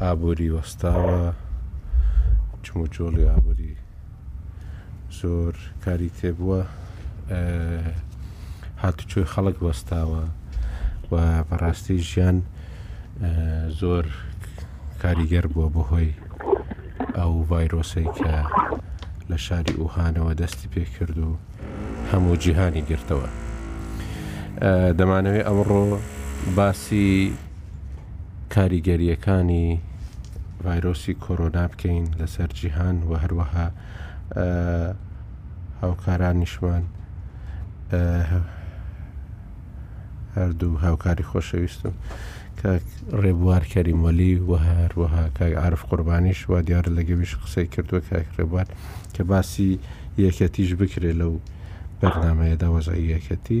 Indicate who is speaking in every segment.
Speaker 1: ئابووری وەستاوە جموجۆڵی ئابووری زۆر کاری تێبووە هاتوچۆی خەڵک وەستاوە و بەڕاستی ژیان زۆر کاریگەر بووە بەهۆی ئەو ڤایرۆسی کە لە شاری ئوهانەوە دەستی پێکرد و هەموو جیهانی گرتەوە دەمانەوەی ئەمڕۆ باسی کاریگەرییەکانی ڤایرۆسی کۆرۆنا بکەین لەسەر جیهان و هەروەها هاوکارانیشمان هەردوو هاوکاری خۆشەویستم کە ڕێبوار کەریم وەلی و هەروەها کاک عرف قوربانیش و دیار لەگەویش قسەی کردووە کاک ڕێبوار کە باسی یەکەتیش بکرێت لەو بەرنمەیەدا وەزای یەکەتی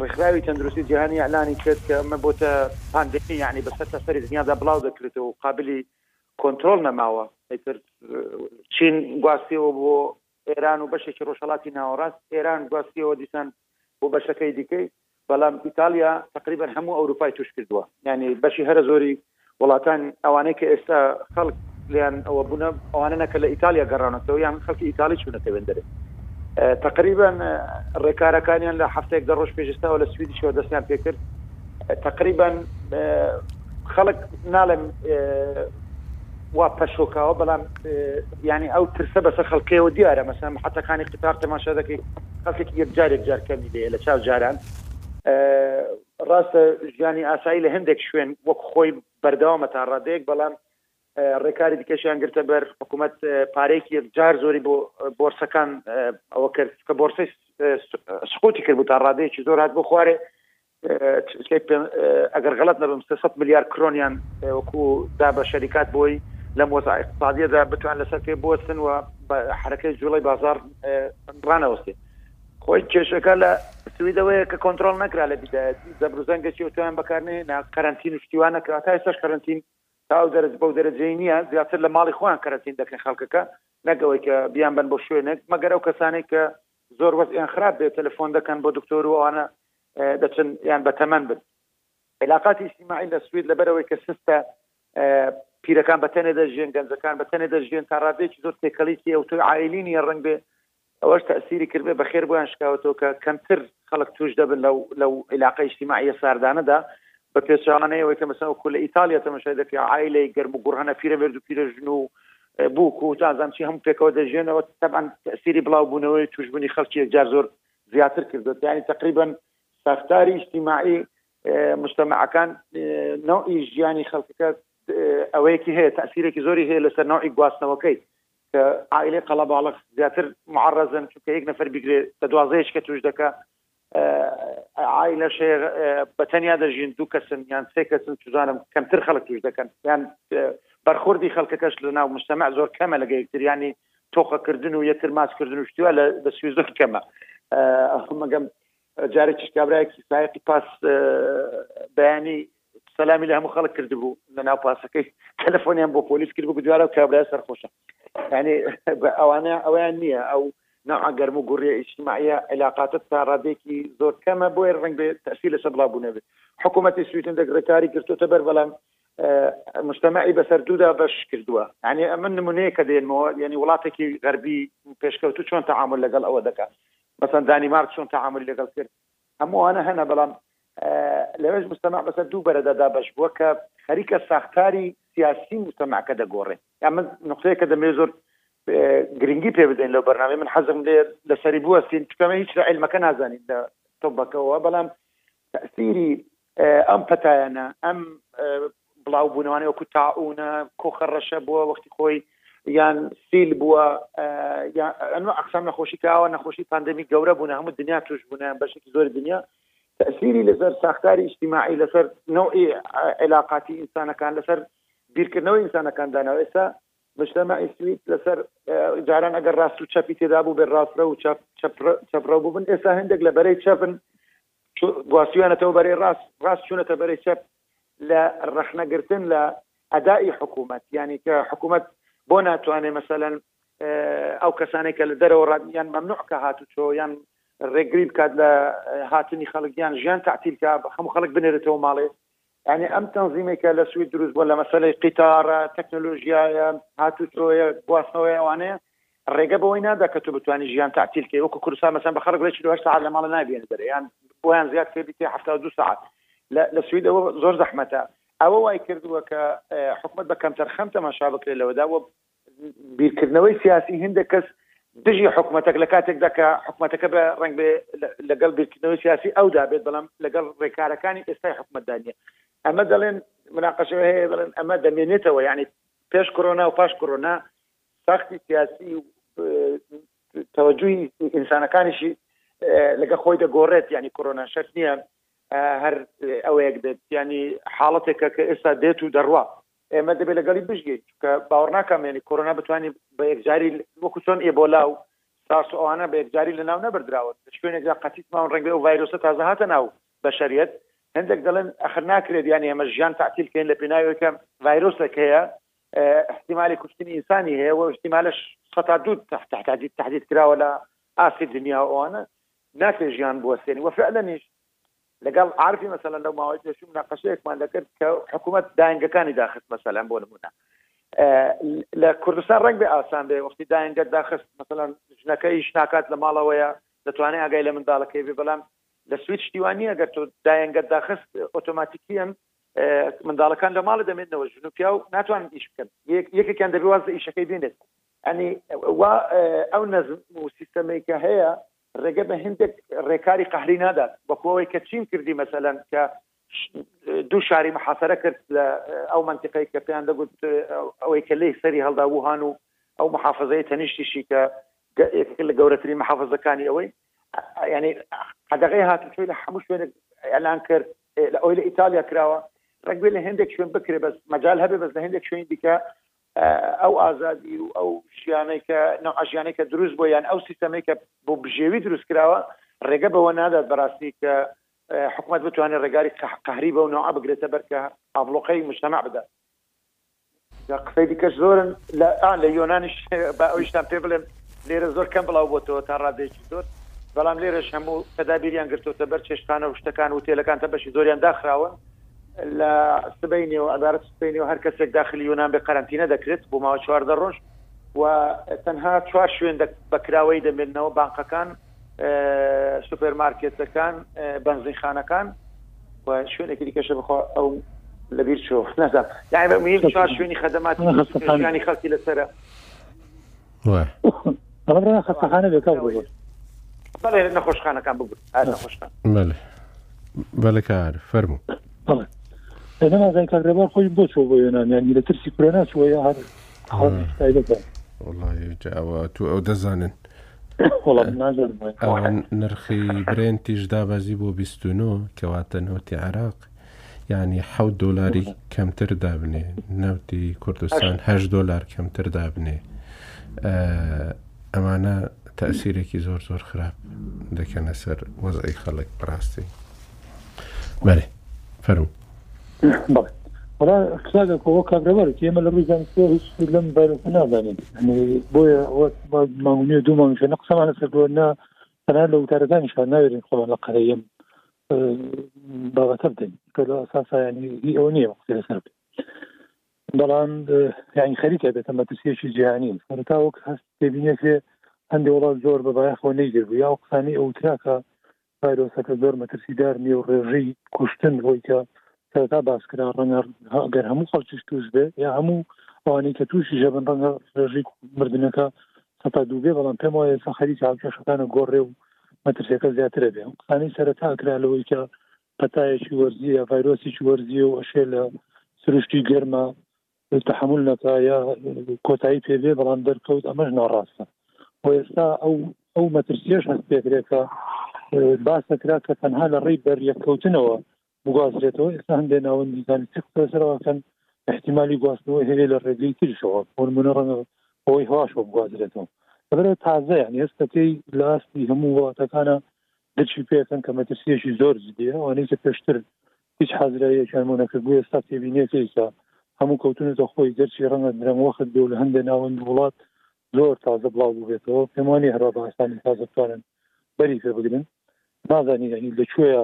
Speaker 2: ڕێکخراوی تەندروستی جیهانی ئەلانی کرد کە ئەمە بۆتە پاندێمی یعنی بەسەر تەسەری دنیادا بڵاو دەکرێت و قابلی کۆنتترۆل نەماوە ئەیتر چین گواستیەوە بۆ ئێران و بەشێکی ڕۆژهڵاتی ناوەڕاست ئێران گواستیەوە دیسان بۆ بەشەکەی دیکەی بەڵام ئیتالیا تقریبا هەموو ئەوروپای توش کردووە ینی بەشی هەرە زۆری وڵاتان ئەوانەی کە ئێستا خەڵک لیان ئەوە بوونە ئەوانە کە لە ئیتالیا گەڕانەتەوە یان خەڵکی ئیتالی چوونەتە وێندەرێ تقریبان ڕێکارەکانیان لە هەفتێک دە ڕۆژ پێشستاوە لە سویدی شوە دەستیان پێکرد تقریبان خەڵک ناڵێم وا پەشۆکاوە بەڵام ینی ئەو ترسە بەسە خەڵکەوە دیارە مەسە حتەکانی قتار تەماشا دەکەیت خەڵکێکی یەکجارێک جارکەمی لێ لە چاو جاران ڕاستە ژیانی ئاسایی لە هەندێک شوێن وەک خۆی بەردەوامە تا ڕادەیەک، بەڵام ڕێکاری دیکەشیان گرتە بەر، حکوومەت پارەیەکی یەکجار زۆری بۆ بۆرسەکان ئەوە کرد کە بۆرسەی سقوتی کرد بوو تا ڕادەیەکی زۆر هات بۆ خوارێ ئەگەر غەڵت نەبم 300 ملیار کرۆنیان وەکو دا بە شەریکات بۆی لەم وەزع اقتصادیەدا بتوان لەسەر پێ بۆستن و حرەکەی جوڵەی بازار ڕانەوەستی خۆی کێشەکە لە سویدەوەیە کە کۆنتترۆل نەکرا لە بیدایەتی زەبرزەنگەکی ئۆتۆیان بەکارنێنا کەرنتین شتیوان نەکرا تا ئێستاش کەرنتین تا ئەو دەرز بەو دەرەجەی نییە زیاتر لە ماڵی خۆیان کەرنتین دەکەن خەڵکەکە نەگەوەی کە بیان بن بۆ شوێنێک مەگەر ئەو کەسانێک کە زۆر وەزیان خراپ بێت تەلفۆن دەکەن بۆ دکتۆر و ئەوانە دەچن یان بە تەمەەن بن علااقاتی ئیسیماعی لە سوید لەبەرەوەی کە سستە پیرەکان بەتەنێ دەژێن گەنجەکان بەتەنێ دەژێن تا ڕادێکی زۆر تێکەڵیکی ئەو تۆی عیلینی ڕنگ بێ ئەوەش تەئسیری کردبێ بەخێر بۆیان شکاوەتەوە کە کەمتر خەڵک تووش دەبن لەو لەو ئیلاقە ئیجتیماعییە ساردانەدا، بە پێچەوانەیەوەی کە مەسەڵەن وەکوو لە ئیتاڵیا تەمەشای دەکەی عایلەی گەرم و گوڕ هەنە پیرەمێرد و پیرەژن و بووک و نازانم چی هەموو پێکەوە دەژیێنەوە تەبعەن تەئسیری بڵاو بوونەوەی تووشبوونی خەڵکی یەکجار زۆر زیاتر کردووە یانی تەقریبەن ساختاری ئیجتیماعی مجتەمەعەکان نەوعی ژیانی خەڵکەکە ئەوەیەکی هەیە تەئسیرێکی زۆری هەیە لەسەر نەوعی گواستنەوەکەی کە عائیلەی قەڵەباڵغ زیاتر معەڕەزن چونکە یەک نەفەر بیگرێ دە دوازدە هێچکە توش دەکا عائیلە شێر بە تەنیا دەژین دوو کەسن یان سێ کەسن چزانم کەمتر خەڵک توش دەکەن یان بەرخوردی خەڵکەکەش لە ناو مستەمع زۆر کەمە لەگە یەکتریانی تۆقەکردن و یەکتر ماسکردن و شتیوە لە بە سوی زۆر کەمە مەگەم جارێکیش کابرایەکی سایقی پاس بەیانی سەلامی لە هەموو خەڵک کردبوو لە ناو پاسەکەی تەلەفۆنیان بۆ پۆلیس کرد بگو دوارە و کابرای سەرخۆشە یعنی ئەوانە ئەویان نییە ئەو ناوعا گەرم و گوڕی ئیشتماعە علااقاتت تا ڕادێکی زۆر کەمە بۆیە ڕنگ بێ تەسی لەسەر بڵا بوونەبێت حکوومەتی سویتن دەک ڕێکاری گرتوتە بەر بەڵام مشتمەعی بەسەر دوودا بەش کردووە یعنی ئەمە نمونەیە کە دێنمەوە یعنی وڵاتێکی غەربی پێشکەوتو چۆن تەعامل لەگەڵ ئەوە دەکات مەسەن دانیمارک چۆن تەعامولی لەگەڵ کرد هەموو ئەوانە هەنە بەڵام لەوێش مستەمع بەسەر دوو بەرەدا دابەش بووە کە خەریکە ساختاری سیاسی مستەمعکە دەگۆڕێ یا من نقطەیەکە دەمێ زۆر گرنگی پێ بدەین لەو بەرنامی من حەزم لێ لەسەری بوەستین چکەمە هیچ لە علمەکە نازانین لە تۆبەکەەوە بەڵام تەسیری ئەم پەتایانە ئەم بڵاو بوونەوانەی وەکو تاعونە کۆخە ڕەشە بووە وەختی خۆی یان سیل بووە ئەنو ئەقسام نەخۆشی کاوە نەخۆشی پاندەمی گەورە بوون هەموو دنیا توش بوونیان بەشێکی زۆر دنیا تەسیری لەسەر ساختاری ئیشتیماعی لەسەر نەوەی عێلاقاتی ئینسانەکان لەسەر بیرکردنەوەی ئینسانەکان داناوە ئێستا مشتەمەعی سوید لەسەر جاران ئەگەر ڕاست و چەپی تێدا بوو بێ ڕاسترە و چەپڕە بووبن ئێستا هەندێک لە بەرەی چەپن گواستویانەتەوە بەرەی ڕاست ڕاست چونەتە بەرەی چەپ لە ڕەخنەگرتن لە ئەدائی حکوومەت یانی کە حکوومەت بۆ ناتوانێ مەسەەن ئەو کەسانێک کە لە دەرەوە ڕادیان مەمنوع کە هاتو چۆ یان ڕێگری بکات لە هاتنی خەڵکیان ژیان تعتیلکە بە خەم خەڵک بنێرێتەوە ماڵێ یانی ئەم تەنزیمەی کە لە سوید دروست بووە لە مەسەلەی قیتارە، تەکنەلۆژیایە، هاتوچۆیە، گواستنەوەیە ئەوانەیە ڕێگە بەوەی نادا کە تۆ بتوانی ژیان تەعتیل کەی وەکو کوردستان مەسەن بە خەڵک بڵێ چل و هەشت سەعات لە ماڵە نابیەنە دەرێ یان بۆیان زیاد کەی بکەی حەفتا و دوو سەعات لە سوید ئەوە زۆر زەحمەتە ئەوە وای کردووە کە حکومت بە کەمتەرخەم تەماشا بکرێت لەوەدا و بیرکردنەوەی سیاسی هێندێک کەس دژی حکومەتەک لەکاتێکدا کە حکومەتەکە بە ڕەنگبێ لەگەڵ بیرکردنەوەی سیاسی ئەودا بێت بەڵام لەگەڵ ڕێکارەکانی ئێستای حکومەتدا نییە ئەمە دەڵێن مناقەشەوە هەیە دەڵێن ئەمە دەمێنێتەوە یعنی پێش کۆرۆنا و پاش کۆرۆنا ساختی سیاسی و تەوەجوی ئینسانەکانیشی لەگە خۆی دەگۆڕێت ینی کۆرۆنا شەر نییە هەر ئەوەیەک بێت ینی حاڵەتێکە کە ئێستا دێت و دەڕوا ئێمە دەبێت لەگەڵی بژین کە باوەڕناکەم یعنی کۆرۆنا بتوانانی بە یەکجاری وەکو چۆن ئێبۆلا و سارس و ئەوانە بە یەکجاری لە ناو نەبدراوە شوێنێکدا قەتیسمان ڕنگێ و ڤایرۆسە تازە هاتە ناو بەشریت هەندێک دەڵێن ئەخر ناکرێت یان ئێمە ژیان تعتیل کەین لە پێناوێکە ڤایرۆسێک هەیە احتیمالی کوشتنی ئینسانی هەیە و احتیمالش سەتا دوو تحتاجیت تهدید کراوە لە ئاسی دنیا ئەوانە ناکرێت ژیان بوەستێنی وە فعلەنیش لەگەڵ عارفی مەسەلەن لەو ماوەی پێشوو مناقەشەیەکمان دەکرد کە حکوومەت داینگەکانی داخست مەسەلەن بۆ نمونە لە کوردستان ڕنگ بێ ئاسان بێ وەختی داینگەت داخست مەسەلەن ژنەکە ئیش ناکات لە ماڵەوەیە دەتوانێت ئەگەی لە منداڵەکەی بێ بەڵام لە سوید شتیوانی ئەگەر تۆ دایەنگەت داخست ئۆتۆماتیکیان منداڵەکان لە ماڵە دەمێنەوە ژن و پیاو ناتوان ئیش بکەن یەکێکیان دەبی واز ئیشەکەی بینێت ئەنی وا ئەو نەزم و سیستەمێکە هەیە ڕێگە بە هندێک ڕێکاری قەهری نادات وەکو ئەوەی کە چین کردی مەسەلەن کە دوو شاری محافرە کرد لە ئەو منتیقەی کە پێیان دەگوت ئەوەی کە لی سەری هەڵدا وهان و ئەو محافظەیە تەنیشتیشی کە لە گەورەترین محافظەکانی ئەوەی ینی قەدەغی هاتوچۆی لە هەموو شوێنێک ئەلان کرد لە ئەوی لە ئیتالیا کراوە ڕگوێ لە هەندێک شوێن بکرێ بەس مەجال هەبێ بەس لە هەندێک شوێن دیکە ئەو ئازادی و ئەو ژیانەی کە نەوعە ژیانەی کە دروست بووە یان ئەو سیستەمەی کە بۆ بژێوی دروست کراوە ڕێگە بەوە نادات بەڕاستی کە حکومت بتوانێت ڕێگاری قهری بەو نەوعە بگرێتە بەر کە ئابلۆقەی مجتمع بدات لە قسەی دیکەش زۆرن لە ئا لە یۆنانیش بە ئەویشتان پێ بڵێن لێرە زۆر کەم بڵاو بۆتەوە تا ڕادێکی زۆر بەڵام لێرەش هەموو تەدابیریان گرتوتە بەر چێشتخانە و شتەکان و تێلەکان تە بەشی زۆریان داخراون لە سبەینێ و عبارەت سبەینێ و هەر کەسێک داخلی یۆناان بێ قەرنتینە دەکرێت بۆ ماوە چواردە ڕۆژ و تەنها چوار شوێن بەکراوەی دەمێنەوە بانقەکان سوپەرمارکێتەکان بەنزیخانەکان و شوێنێکی دیکەشە بخوا ئەو لەبیر چۆ نەزان یاعمە چوار شوێنی خەدەماتی خەڵکی لەسرە نەخۆشخانەکان
Speaker 1: ببوو بەلکار فەرمو
Speaker 3: نازای کاگرەبار خۆی بۆ چۆ بۆ یۆنانیان لە ترسی کورە ناچوە یا هەر
Speaker 1: ئەوە تو ئەو دەزانن نرخی برێنتیش دابەزی بۆ 29 کەواتە نەوتی عراق عێراق یعنی حەوت دۆلاری کەمتر دابنێ نەوتی کوردستان هەش دۆلار کەمتر دابنێ ئەمانە تاسیرێکی زۆر زۆر خراپ دەکەنە سەر وەزعی خەڵک بڕاستی بەێ فەرو
Speaker 3: قساگەکەەوە کابرەوەر ئێمە لە ڕووی زانستۆ هیچ لەم بارەکە نازانین بۆیە ماونی دوو مانگشە نە قسەمانە سەر بۆ نا تەنان لە وتارەکانیشان ناوێرین خۆڵە لە قەرەیەم بابەتە بدەین کە لە ئەساسایانی ئەوە نییە قسە لەسەر بێت بەڵام یانی خەریکە بێتە مەترسیەکی جیهانی سەرتا وەک هەست دەبینێکێ هەندێک وڵات زۆر بە بایەخەوە نەیگربوو یا و قسانی ئەوتراکە پایرۆسەکە زۆر مەترسیدار نیێ و ڕێژەی کوشتن بۆیکە سەرەتا باس کرا ڕەنگە گەر هەموو خەڵکیش توش بێ یا هەموو ئەوانەی کە تووشی ژەبن ڕەنگە ڕێژەی مردنەکە سەتا دووبێ بەڵام پێم وایە ئێستا خەریکە هاوکێشەکانە گۆڕێ و مەترسیەکە زیاترە بێ قسانەی سەرەتا کرا لەوەی کە پەتایەکی وەرزی یا ڤایرۆسیی وەرزیە و ئەشێ لە سروشتی گەرمە تحمل نەکە یا کۆتایی پێبێ بەڵام دەرکەوت ئەمەش ناڕاستە و ئێستا ئەو ئەو مەترسیەش هەست پێکرێکە باسەکرا کە تەنها لە ڕێی بەریەککەوتنەوە بگوازرێتەوە ئێستا هەندێ ناوەندی زانستی قسە لەسەرەوەکەن احتیمالی گواستنەوەی هەیە لە ڕێگەی تریشەوە بۆنمونە ڕەنگە ئەوەی هەواشەوە بگوازرێتەوە لەبەرەوە تازە یان هێستەکەی لە ئاستی هەموو وڵاتەکانە دچی پێکەن کە مەترسیەکی زۆر جدیە ئەوانەی کە پێشتر هیچ حازرایەکیان بۆ نەکرد بوو ئێستا تێبینیەکەیکە هەموو کەوتونەتە خۆی گەرچی ڕەنگە درەنگ وەخت بێ و لە هەندێک ناوەند وڵات زۆر تازە بڵاو بووبێتەوە پێمانی هەرا بە ئاسانی تازە بتوانن بەری پێ بگرن نازانین یعنی لە کوێیە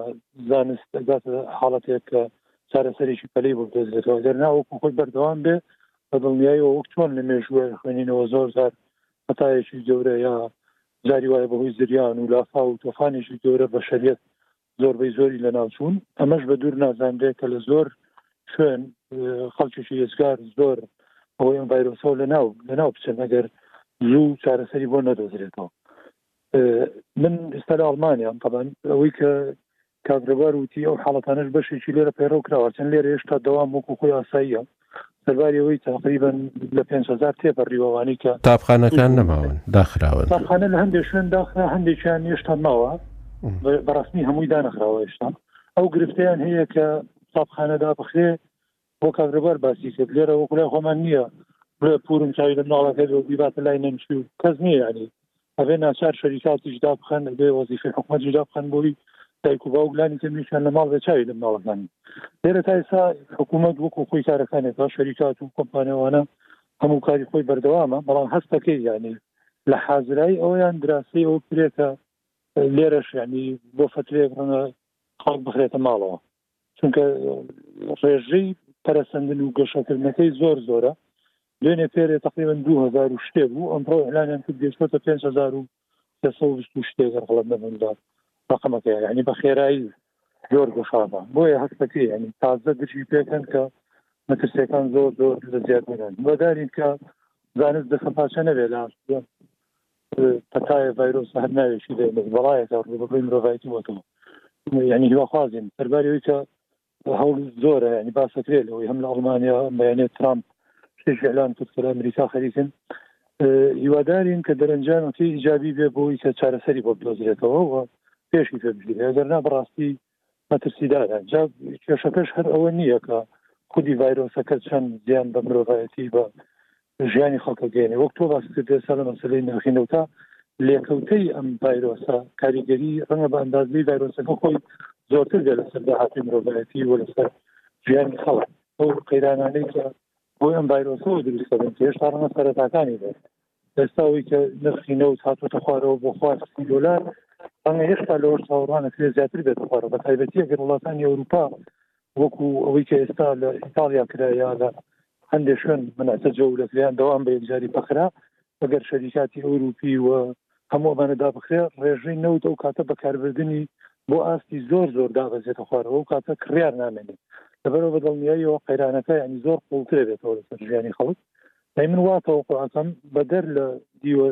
Speaker 3: زانست دەگاتە حاڵەتێک کە چارەسەرێکی پەلەی بۆ بدۆزرێتەوە گەر ناوەکو خۆی بەردەوام بێ بە دڵنیایەوە وەک چۆن لە مێژووە خوێنینەوە زۆر زار هەتایەکی گەورە یا جاری وایە بەهۆی زریان و لافا و تۆفانێکی گەورە بە شەریەت زۆربەی زۆری لە ناوچوون ئەمەش بە دوور نازانرێت کە لە زۆر شوێن خەڵکیی ئێزگار زۆر ئەوەی ئەم ڤایرۆسەوە لە ناو لە ناو بچن ئەگەر زوو چارەسەری بۆ نەدۆزرێتەوە من ئستا لە ئەڵمانیام تەبەن ئەوەی کە کاگرەبار وتی ئەو حاڵەتانش بەشێکی لێرە پەیڕەو کراوەچەند لێرە هێشتا دەوام وەکو خۆی ئاساییە سەرباری ئەوەی تقریبن لە 5هزار تێپەڕیوەوانی کە
Speaker 1: تاپخانەکان نەماون داخراون
Speaker 3: تاپخانە لە هەندێک شوێن داخرا هەندێکیان هێشتا ماوە بەڕستنی هەمووی دانەخراوە هێشتا ئەو گرفتیان هەیە کە تاپخانەدا بخرێ بۆ کاک ڕێبوار باسی کرد لێرە وەکو لای خۆمان نییە بڵێ پورم چاوی لە مناڵەکەی بێ و بیباتە لای نەمچی و کەس نییە یعنی ئەبێ ناچار شەریکاتیش دابخەن ئەبێ وەزیفی حکومەتیش دابخەن بۆی دایک و باوک لانی کەمیشیان لە ماڵ بێ چاوی لە مناڵەکانی لێرە تا ئێستا حکوومەت وەکو خۆی کارەکانێک تا شەریکات و کۆمپانیوانە هەموو کاری خۆی بەردەوامە بەڵام هەستەکەی یعنی لە حازرایی ئەویان دراسی ئەو کرێکە لێرەش یعنی بۆ فترێک ڕەنە خەڵک بخرێتە ماڵەوە چونکە ڕێژەی پەرەسەندن و گەشەکردنەکەی زۆر زۆرە دوێنێ پێرێ تقریبن 2000 شتێ بوو ئەمڕۆ ئەلانیان کرد گەشتۆتە 5000 شتێگەر هەڵم نەبووندا ڕقمەکە ینی بە خێرایی زۆر گەشادا بۆیە هەستەکەی ینی تازە دژی پێکەن کە مەترسیەکان زۆر زۆر لە زیادبوونن بەدارین کە زانست دەسەپاچە نەبێت لە پەتایە ڤایرۆسە هەر ناوێکی دێ بەس بەڵایەکە ڕوبەڕوی مرۆڤایەتی بۆتەوە یعنی هیواخوازین سەرباریەوەی کە هەوڵ زۆرە ینی باسەکرێت لەوەی هەم لە ئەڵمانیا بەیانێت ترامپ شێش ئەلان کرد کە لە ئەمریکا خەریکن هیوادارین کە دەرەنجامەکەی ئیجابی بێ بۆی کە چارەسەری بۆ بدۆزرێتەوە و پێشی پێ بگیرێ گەرنا بەڕاستی مەترسیدارە جا کێشەکەش هەر ئەوە نییە کە خودی ڤایرۆسەکە چەند زیان بە مرۆڤایەتی بە ژیانی خەڵکە گەێنێ وەک تۆ باس کرد سا لە مەسلەی نرخی نەوتا لێکەوتەی ئەم ڤایرۆسە کاریگەری ڕەنگە بە ئەندازەی ڤایرۆسەکە خۆی زۆرتر بێ لەسەر داهاتی مرۆڤایەتی و لەسەر ژیانی خەڵک ئەو قەیرانانەی کە بۆ ئەم ڤایرۆسەوە دروستەبن هێشتا ڕەنگە سەرەتاکانی بێت ئێستا ئەوەی کە نرخی نەوت هاتووەتە خوارەوە بۆ خوار سی دۆلار ئەمە هێشتا لەوە چاوەڕوانە کرێ زیاتر بێت خوارەوە بە تایبەتی ئەگەر وڵاتانی ئەوروپا وەکو ئەوەی کە ئێستا لە ئیتالیا کرا یا لە هەندێک شوێن منەتە جەولەکریان دەوام بە یەکجاری بەخرا ئەگەر شەریکاتی ئەوروپی و هەموو ئەمانە دابخرێ ڕێژەی نەوت ئەو کاتە بەکاربردننی بۆ ئاستی زۆر زۆر دابەزێتە خوارەوە و کاتە کڕیار نامێنێت لەبەرەوە بە دڵنیاییەوە قەیرانەکە ینی زۆر قوڵترێتەوە لەسەر ژیانی خەڵک ئەی من وا تەوەقع ئەکەم بەدەر لە دیوە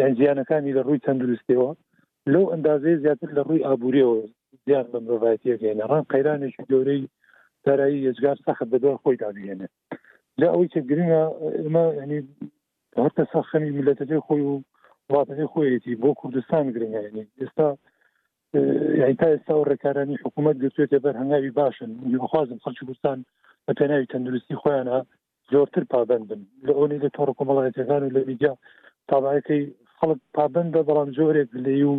Speaker 3: یان زیانەکانی لە ڕووی تەندروستیەوە لەو ئەندازەیە زیاتر لە ڕووی ئابووریەوە زیان بە مرۆڤایەتیەکەێنە ڕان قەیرانێکی گەورەی دارایی یەجگار سەخت بەدوای خۆی دابێنێ جا ئەوەی کە گرنگە ئمە ینی هەر کەسە خەمی میلەتەکەی خۆی و وڵاتەکەی خۆیەتی بۆ کوردستان گرنگە ینی ئێستا یعنی تا ئێستا و ڕێکارانی حکوومەت گرتوێتە بەر هەنگاوی باشن بخوازم خەڵکی کوردستان بە پێناوی تەندروستی خۆیانە زۆرتر پابەند بن لە ئەونی لە تۆڕ کۆمەڵایەتەکان و لە میدیا تابعەکەی خەڵک پابندە بەڵام زۆرێک لێ و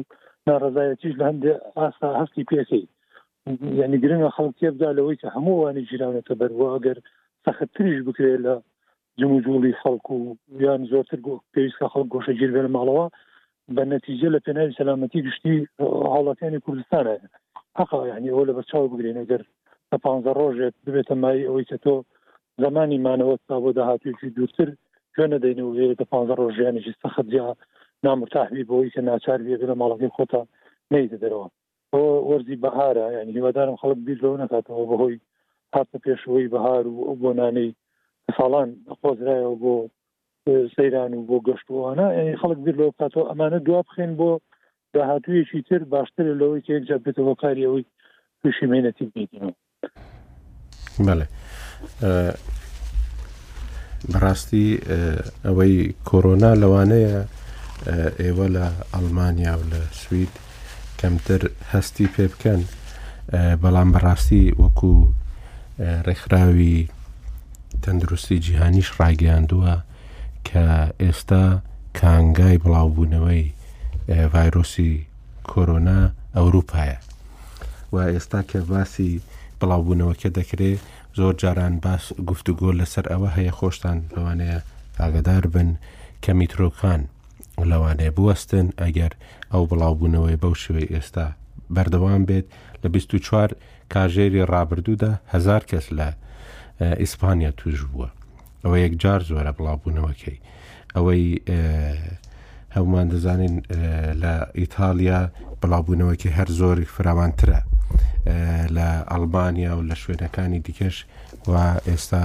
Speaker 3: ناڕزایەتیش لە هەندێ ئاسا هەستی پێکەی یعنی گرنگە خەڵک تێبدا لەوەی کە هەموو ئەوانی ژیراونەتە بەروە ئەگەر سەختتریش بکرێت لە جموجوڵی خەڵکو یان زۆرتر پێویستە خەڵک گۆشەگیر بێنە ماڵەوە بە نەتیجە لە پێناوی سەلامەتی گشتی هاوڵاتیانی کوردستانە حقا یعنی ئەوە لە بەرچاو بگرین ئەگەر لە پ ڕۆژێک ببێتە مای ئەوەی کە تۆ زمانی مانەوە تا بۆ داهاتوێکی دوورتر پێ نەدەینەوە لە پ ڕۆژیانێکی سەخت یا نامرتاحبی بۆی کە ناچار بێ لە ماڵەکەی خۆتا نەیدە دەرەوە ئەوە وەرزی بەهارە یان هیوادارم خەڵک بیر لەوە نەکاتەوە بەهۆی هاتە پێشەوەی بەهار و ئەو بۆنانەی ساڵان خۆزرایەوە بۆ سەیران و بۆ گەشتوانە یعنی خەڵک بیر لەوە بکاتەوە ئەمانە دوا بخەین بۆ داهاتوویەکی تر باشتر لەوەی کە یەکجار بێتەوە کاری ئەوەی تووشی مێنەتی بێتەوە
Speaker 1: بەڵێ بەڕاستی ئەوەی کۆرۆنا لەوانەیە ئێوە لە ئەڵمانیا و لە سوید کەمتر هەستی پێ بکەن بەڵام بەڕاستی وەکو ڕێکخراوی تەندروستی جیهانیش ڕاگەیاندووە کە ئێستا کانگای بڵاوبوونەوەی ڤایرۆسی کۆرۆنا ئەوروپایە و ئێستا کە باسی بڵاوبوونەوەکە دەکرێ زۆر جاران باس گفتوگۆ لەسەر ئەوە هەیە خۆشتان لەوانەیە ئاگدار بن کە میترۆکان لەوانەیە بوەستن ئەگەر ئەو بڵاوبوونەوەی بەو شوێ ئێستا بەردەوام بێت لە 24 کاژێری ڕابردوودا هزار کەس لە ئیسپانیا توش بووە ئەوە یەکجار زۆرە بڵاوبوونەوەکەی ئەوەی هەمومان دەزانین لە ئیتالیا بڵاوبوونەوەکی هەر زۆری فراوانترە لە ئەڵبانیا و لە شوێنەکانی دیکەش و ئێستا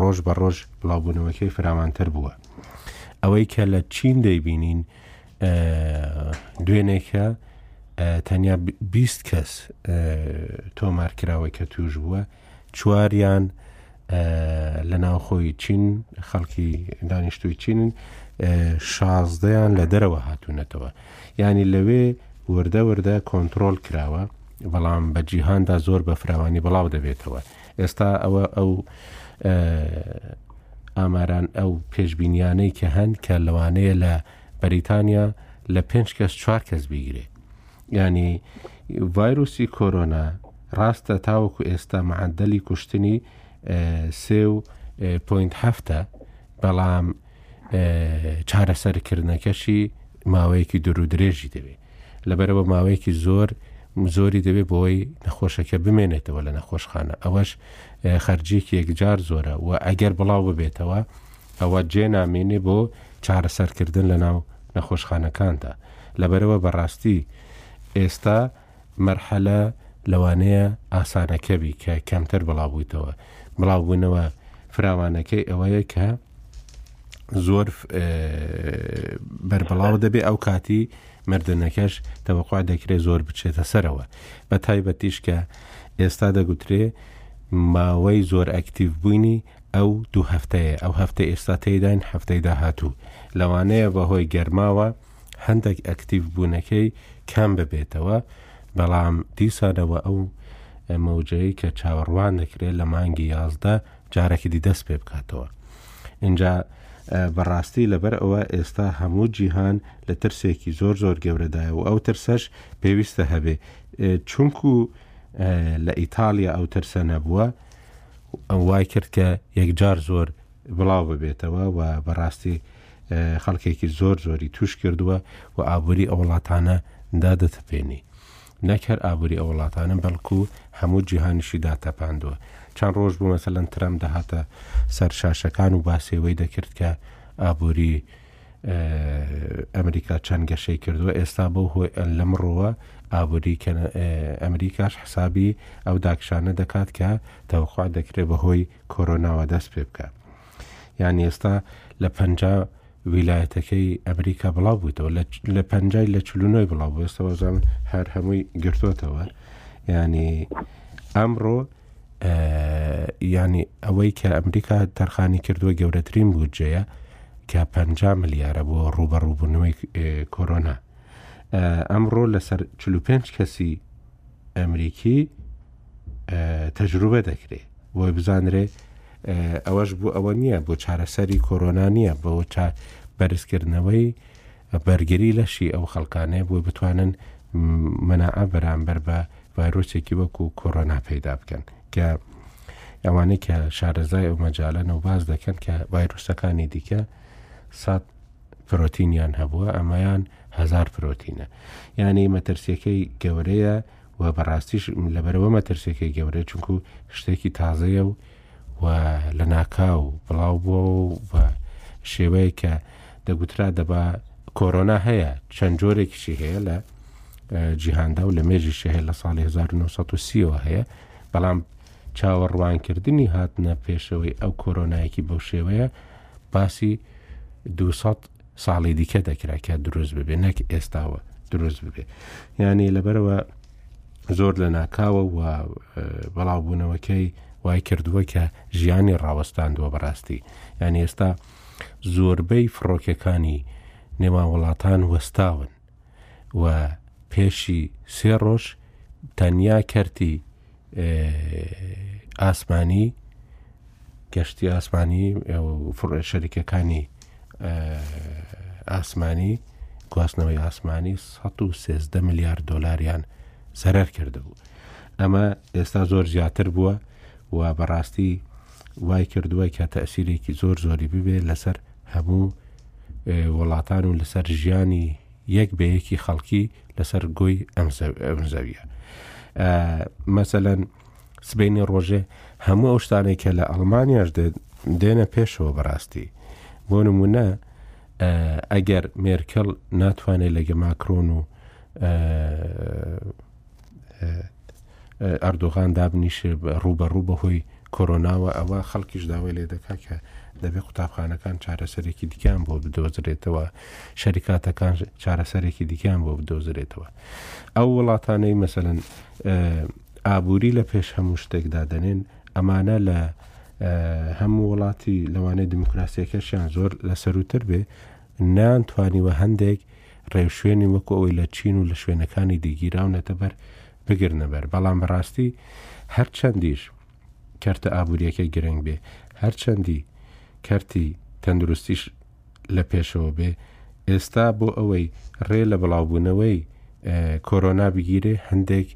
Speaker 1: ڕۆژ بە ڕۆژ بڵاوبوونەوەکەی فراوانتر بووە ئەوەی کە لە چین دەیبینین دوێنێکە تەنیا 20 کەس تۆمارکراوەی کە توش بووە چواریان لە ناوخۆی چین خەڵکی دانیشتوی چین شازدەیان لە دەرەوە هاتوونەتەوە ینی لەوێ وردە وردە کۆنتترۆل کراوە بەڵام بە جیهاندا زۆر بە فراوانی بڵاو دەبێتەوە ئێستا ئەوە ئەو ئاماران ئەو پێشببینیانەی کە هەن کە لەوانەیە لە بەریتانیا لە پێنج کەس چوار کەس بیگرێت یانی ڤایرۆسی کۆرۆنا ڕاستە تاوەکو ئێستا معدلی کوشتنی سێ و پوینت هەفتە بەڵام چارەسەرکردنەکەشی ماوەیەکی دوور و درێژی دەوێت لەبەرەوە ماوەیەکی زۆر زۆری دەبێت بۆی نەخۆشەکە بمێنێتەوە لە نەخۆشخانە ئەوەش خەرجیەکی یەکجار زۆرە و ئەگەر بڵاو ببێتەوە ئەوە جێ نامێنێ بۆ چارەسەرکردن لە ناو نەخۆشخانەکاندا، لەبەرئەوە بەڕاستی ئێستا مەرحەلە لەوانەیە ئاسانەکە بی کە کەمتر بڵاوبویتەوە، بڵاوبونەوە فراوانەکەی ئەوەیە کە زۆر بەربڵاو دەبێ ئەو کاتی مردنەکەش تەوەقع دەکرێت زۆر بچێتە سەرەوە بە تایبەتیش کە ئێستا دەگوترێ ماوەی زۆر ئەکتیڤ بوینی ئەو دوو هەفتەیە، ئەو هەفتەی ئێستا تێیداین، هەفتەی داهاتوو، لەوانەیە بەهۆی گەرماوە هەندێک ئەکتیڤبوونەکەی کەم ببێتەوە، بەڵام دیسانەوە ئەو مەوجەی کە چاوەڕوان دەکرێت لە مانگی یازدە جارێکی دی دەست پێ بکاتەوە. ئینجا بەڕاستی لەبەر ئەوە ئێستا هەموو جیهان لە ترسێکی زۆر زۆر گەورەدایە و ئەو ترسەش پێویستە هەبێ چونکو لە ئیتاالیا ئەو ترسە نەبووە، ئەو وای کرد کە یەکجار زۆر بڵاو ببێتەوە و بەڕاستی خەڵکێکی زۆر زۆری توش کردووە و ئابووری ئەو وڵاتانە دادەتەپێنی. نەک هەر ئابووری ئەو وڵاتانە بەڵکو هەموو جیهانیشی داتەپاندووە. چەند ڕۆژ بوو مەسەلەن ترەمپ دەهاتە سەر شاشەکان و باسێوەی دەکرد کە ئابووری ئەمریکا چەند گەشەی کردووە ئێستا بەو هۆی لەمڕووە ئابووری کە ئەمریکاش حسابی ئەو داکشانە دەکات کە تەوخوا دەکرێت بە هۆی کۆرۆناوە دەست پێ بکە یان ئێستا لە پ ویلایەتەکەی ئەمریکا بڵاو بوویتەوە لە پنجای لە چلونەوەی بڵاو بووستەوەزان هەر هەمووی گرتوتەوە ینی ئەمڕۆ یانی ئەوەی کە ئەمریکا تەرخانی کردووە گەورەترین بودجەیە کە پ ملیارە بۆ ڕوبەڕووبوونەوەی کۆرۆنا ئەمڕۆ لەسەر 45 کەسی ئەمریکی تەجروبە دەکرێت بۆی بزانرێ ئەوەش بوو ئەوە نییە بۆ چارەسەری کۆرۆنا نییە بۆ بەرزکردنەوەی بەرگری لەشی ئەو خەڵکانەیە بۆ بتوانن مەناعە بەرامبەر بە ڤایرۆسێکی وەکو کۆرۆنا پەیدا بکەن کە ئەوانەی کە شارەزای ئەو مەجالە نەوباز دەکەن کە ڤایرۆسەکانی دیکە سات پرۆتینیان هەبووە ئەمەیان هزار پرۆتینە یعنی مەترسیەکەی گەورەیە و بەڕاستیش لەبەرەوە مەترسیەکەی گەورەیە چونکو شتێکی تازەیە و و لە ناکاو بڵاو بووەوە و بە شێوەیەک کە دەگوترا دەبا کۆرۆنا هەیە چەند جۆرێکیشی هەیە لە جیهاندا و لە مێژی شەهەیە لە ساڵی 1930ەوە هەیە بەڵام چاوەڕوانکردنی هاتنە پێشەوەی ئەو کۆرۆنایەکی بەو شێوەیە باسی 200 ساڵی دیکە دەکرا کە دروست ببێ نەک ئێستاوە دروست ببێ یعنی لەبەرەوە زۆر لە ناکاوە و بەڵاوبوونەوەکەی وای کردووە کە ژیانی ڕاوەستاندووە بەڕاستی یان ئێستا زۆربەی فڕۆکەکانی نێوان وڵاتان وەستاون و پێشی سێ ڕۆژ تەنیا کەرتی ئاسمانی گەشتی ئاسمانی شەریکەکانی ئاسمانی گواستنەوەی ئاسمانی 113 میلیارد دلاریان زەرەر کرد بوو ئەمە ئێستا زۆر زیاتر بووە و بەڕاستی وای کردووە کە تەسیرێکی زۆر زۆری ببێ لەسەر هەموو وڵاتان و لەسەر ژیانی یەک بەیەکی خەڵکی لەسەر گۆی ئەم زەویە مەسەەن سبەینێ ڕۆژێ هەموو ئەو شتانەی کە لە ئەڵمانیاش دێت دێنە پێشەوە بەڕاستی بۆ نمونە ئەگەر مێرکەڵ ناتوانێت لەگە ماکرۆن و ئەردۆغان دابنیشێ ڕوبەڕوو بەهۆی کۆرۆناوە ئەوە خەڵکیش داوای لێ دەکا کە دەبێت قوتابخانەکان چارەسەرێکی دیکان بۆ بدۆزرێتەوە شەریکاتەکان چارەسەرێکی دیکان بۆ بدۆزرێتەوە ئەو وڵاتانەی مەسەن ئابوری لە پێش هەموو شتێک دادەنێن ئەمانە لە هەموو وڵاتی لەوانەیە دیموکراسیەکەشیان زۆر لە سەروتر بێ نان توانیوە هەندێک ڕێوشوێنی وەکو ئەوەی لە چین و لە شوێنەکانی دیگیراونەتە بەر بگرنەبەر بەڵام بەڕاستی هەرچەندیش کەرتە ئابوووریەکەی گرنگ بێ هەرچەندی کەرتی تەندروستیش لە پێشەوە بێ ئێستا بۆ ئەوەی ڕێ لە بڵاوبوونەوەی کۆرۆنا بگیرێ هەندێک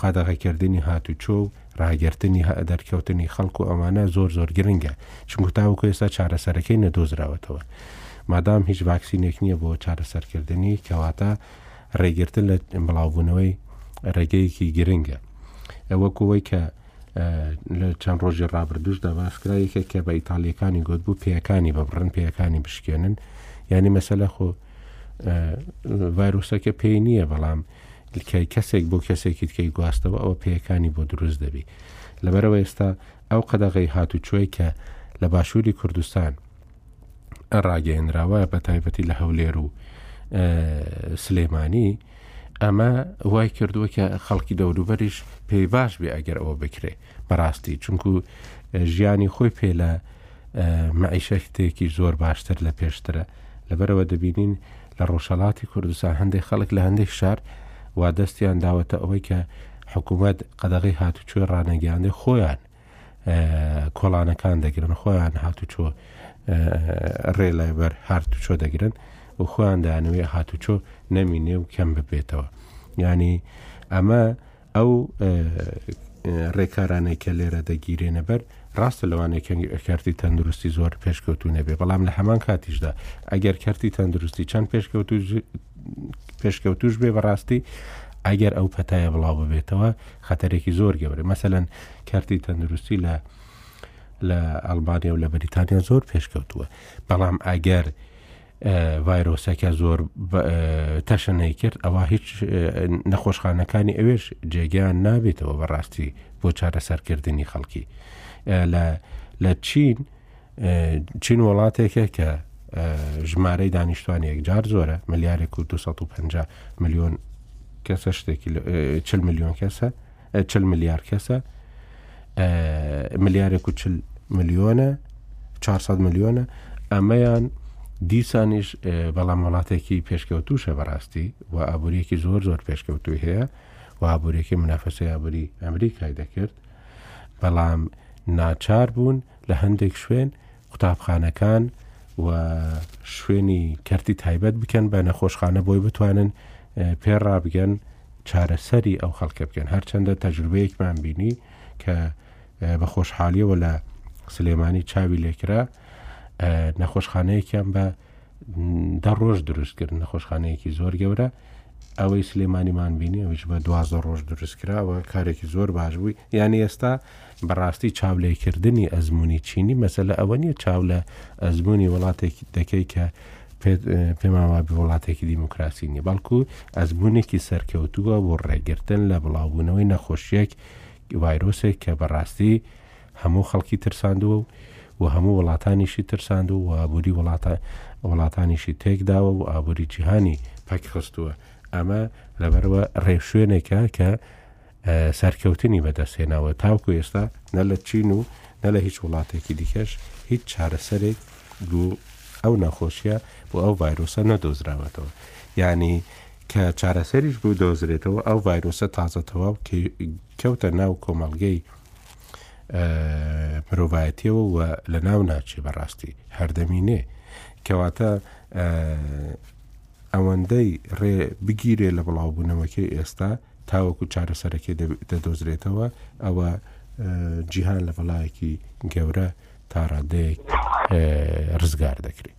Speaker 1: قادەغەکردنی هاتوچۆ و ڕاگررتنی دەرکەوتنی خەڵک و ئەمانە زۆر زۆر گرنگە چونکو تاوکو ئێستا چارەسەرەکەی نەدۆزراوەتەوە مادام هیچ ڤاکسینێک نییە بۆ چارەسەرکردنی کەواتە ڕێگرتن لە بڵاوبوونەوەی ڕێگەیەکی گرنگە ئەوە کوەی کە لە چەند ڕۆژی ڕابردوشدا باسکرا یەکێک کە بە ئیتالیەکانی گوت بوو پێەکانی ببڕن پێەکانی بشکێنن ینی مەسەلە خۆ ڤایرۆسەکە پێی نییە بەڵام کای کەسێک بۆ کەسێکی تکەی گواستەوە ئەوە پێەکانی بۆ دروست دەبی لەبەرەوە ئێستا ئەو قەدەغی هاتوچۆی کە لە باشووری کوردستان ڕاگەیەنراوە بە تایبەتی لە هەولێر و سلێمانی ئەمە وای کردووە کە خەڵکی دەوروبەریش پێی باش بێ ئەگەر ئەوە بکرێ بەڕاستی چونکو ژیانی خۆی پێ لە معیشەتێکی زۆر باشتر لە پێشترە لەبەرەوە دەبینین لە ڕۆژهڵاتی کوردستان هەندێک خەڵک لە هەندێک شار وا دەستیان داوەتە ئەوەی کە حکوومەت قەدەغی هاتوچۆی ڕانەگەیاندە خۆیان کۆڵانەکان دەگرن خۆیان هاتوچۆ ڕێ لای بەر هاتوچۆ دەگرن و خۆیان دانوێ هاتوچۆ نەمینێ و کەم ببێتەوە ینی ئەمە ئەو ڕێکارانەی کە لێرە دەگیرێنە بەر ڕاستە لەوانەیە کەنگ کارتی تەندروستی زۆر پێشکەوتو نەبێ بەڵام لە هەمان کاتیشدا ئەگەر کارتی تەندروستی چەند پێشکەوت پێشکەوتوش بێ بەڕاستی ئەگەر ئەو پەتایە بڵاو ببێتەوە خەتەرێکی زۆر گەورە مەسەەن کەرتی تەندروستی لە لە ئەلمانیا و لە بەریتانیا زۆر پێشکەوتووە بەڵام ئەگەر ڤایرۆسەکە زۆر تەشەنەی کرد ئەوە هیچ نەخۆشخانەکانی ئەوێش جێگەیان نابێتەوە بەڕاستی بۆ چارەسەرکردنی خەڵکی لە چین چین وڵاتێکە کە ژمارەی دانیشتوانی یەکجار زۆرە ملیارێک و 250 میلیۆن کەسە شتێکی 40 میلیۆن کەسە چل ملیار کەسە ملیارێک و چل ملیۆنە 400 ملیۆنە ئەمەیان دیسانیش بەڵام وڵاتێکی پێشکەوتوشە بەڕاستی و ئابووریەکی زۆر زۆر پێشکەوتوی هەیە و ئابوورێکی منافەسی ئابووری ئەمریکای دەکرد بەڵام ناچار بوون لە هەندێک شوێن قوتابخانەکان و شوێنی کەرتی تایبەت بکەن بە نەخۆشخانە بۆی بتوانن پێ ڕابگەن چارەسەری ئەو خەڵکە بکەن هەرچەندە تەجروبەیەکمان بینی کە بە خۆشحالیەوە لە سلێمانی چاوی لێکرا نەخۆشخانەیەکیان بە دە ڕۆژ دروستکرد نەخۆشخانەیەکی زۆر گەورە ئەوەی سلێمانیمان بینی ئەوش بە دوازدە ڕۆژ دروستکراوە کارێکی زۆر باش بووی یعنی ئێستا بەڕاستی چاولەیکردنی ئەزمموی چینی مەسلە ئەوە نیە چاو لە ئەزمموی وڵاتێکی دەکەی کە پێماوا بە وڵاتێکی دیموکراسی نیە بەڵکو ئەزمونێکی سەرکەوتووە بۆ ڕێگرتن لە بڵاوبوونەوەی نەخۆشیەک وایرۆسێک کە بەڕاستی هەموو خەڵکی ترساندووە و و هەموو وڵاتانیشی ترساندوو و ئابووری وڵاتە وڵاتانیشی تێکداوە و ئابووری جیهانی پەکخستووە ئەمە لەبەرەوە ڕێوشوێنێکە کە سەرکەوتنی بەدەستێناوە تاوکو ئێستا نە لە چین و نە لە هیچ وڵاتێکی دیکەش هیچ چارەسەرێک بۆ ئەو نەخۆشیە بۆ ئەو ڤایرۆسە نەدۆزراوەتەوە یعنی کە چارەسەریش بوو دۆزرێتەوە ئەو ڤایرۆسە تازە تەواو کەوتە ناو کۆمەلگەی مرۆڤایەتیەوە و لە ناو ناچێ بەڕاستی هەردەمی نێ کەواتە ئەوەندەی ڕێ بگیرێ لە بڵاوبوونەوەکەی ئێستا تاوەکو چارەسەرەکەی دەدۆزرێتەوە ئەوە جیهان لە بەڵایەکی گەورە تا ڕادەیەک ڕزگار دەکرێت.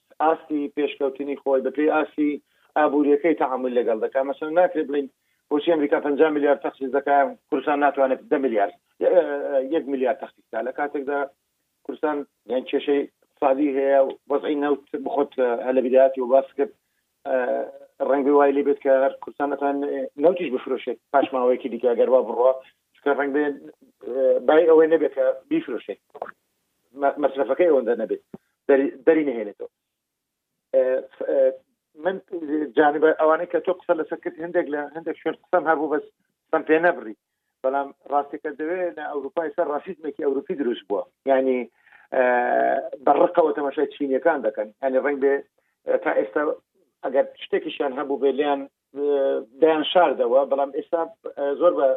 Speaker 2: ئاستی پێشکەوتنی خۆی بە پێی ئاستی ئابووریەکەی تەعامول لەگەڵ دەکات مەسەلەن ناکرێت بڵێین بۆچی ئەمریکا پەنجا ملیار تەخسیس دەکات کوردستان ناتوانێت دە ملیار یەک ملیار تەخسیس بکات لە کاتێکدا کوردستان یان کێشەی اقتصادی هەیە وەزعی نەوت بخۆت هە لە بیداتی و باس کرد ڕەنگبی وای لێ بێت کە هەر کوردستان نەتوان نەوتیش بفرۆشێت پاشماوەیەکی دیکە گەروا بڕە چکە ڕەنگ بێ بای ئەوەی نەبێت کە بیفرۆشێت مەسرەفەکەی ئەوەندە نەبێت دەری نهێنێتەوە من جانبە ئەوانەی کە تۆ قسە لەسە کرد هەندێک لە هەندێک شوێن قسەم هەبوو بەس سم پێ نەبڕی بەڵام ڕاستەکە دەوێ لە ئەوروپای سەر ڕاسیزمێکی ئەوروپی دروست بووە ینی بەڕقەوە تەماشای چینیەکان دەکەن ینی ڕنگ بێ تا ئێستا ئەگەر شتێکیشیان هەبوو بێ لیان دەیان شاردەوە بەڵام ئێستا زۆر بە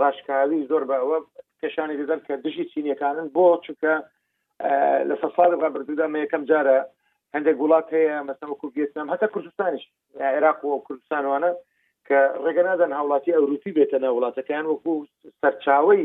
Speaker 2: ڕاشکاوی زۆر بە ئەوە پێشانی دەدەن کە دژی چینیەکانن بۆ چونکە لە سە ساڵی ڕابردوودا مە یەکەم جارە هەندێک وڵات هەیە مەسەوەکو ڤێتنام هەتا کوردستانیش عێراق و کوردستانوانە کە ڕێگە نادەن هاوڵاتی ئەوروپی بێتە ناو وڵاتەکەیان وەکو سەرچاوی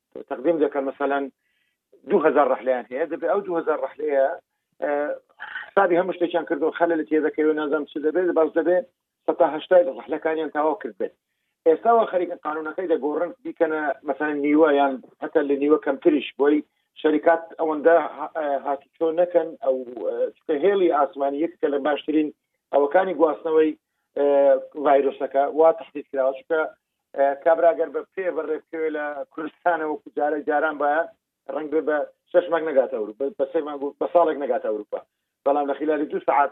Speaker 2: تەقدیم دەکەن مەسەلەن دوو هەزار ڕحلیان هەیە دەبێت ئەو دوو هەزار ڕحلەیە حسابی هەموو شتێکیان کردو خەلە لە تێدەکەوێت نازانم چ دەبێت باش دەبێت سەتا هەشتای لە ڕحلەکانیان تاوا کرد بێت ئێستاوە خەریکە قانونەکەی دەگۆڕن بیکەنە مەسەن نیوە یان هەتا لە نیوە کەمتریش بۆی شەریکات ئەوەندە هاتوچۆ نەکەن ئەو هێڵی ئاسمانی یەکەکە لە باشترین ئەوەکانی گواستنەوەی ڤایرۆسەکە وا تحقیق کراوە چکە کابرا گەر بە پێ بەڕێ بکەوێت لە کوردستانەوە جارە جاران باە ڕنگ بە شش مانگ نگات ئەور بە سێ مانگ بە ساڵێک نگات ئەوروپا بەڵام لە خلالی دو سعات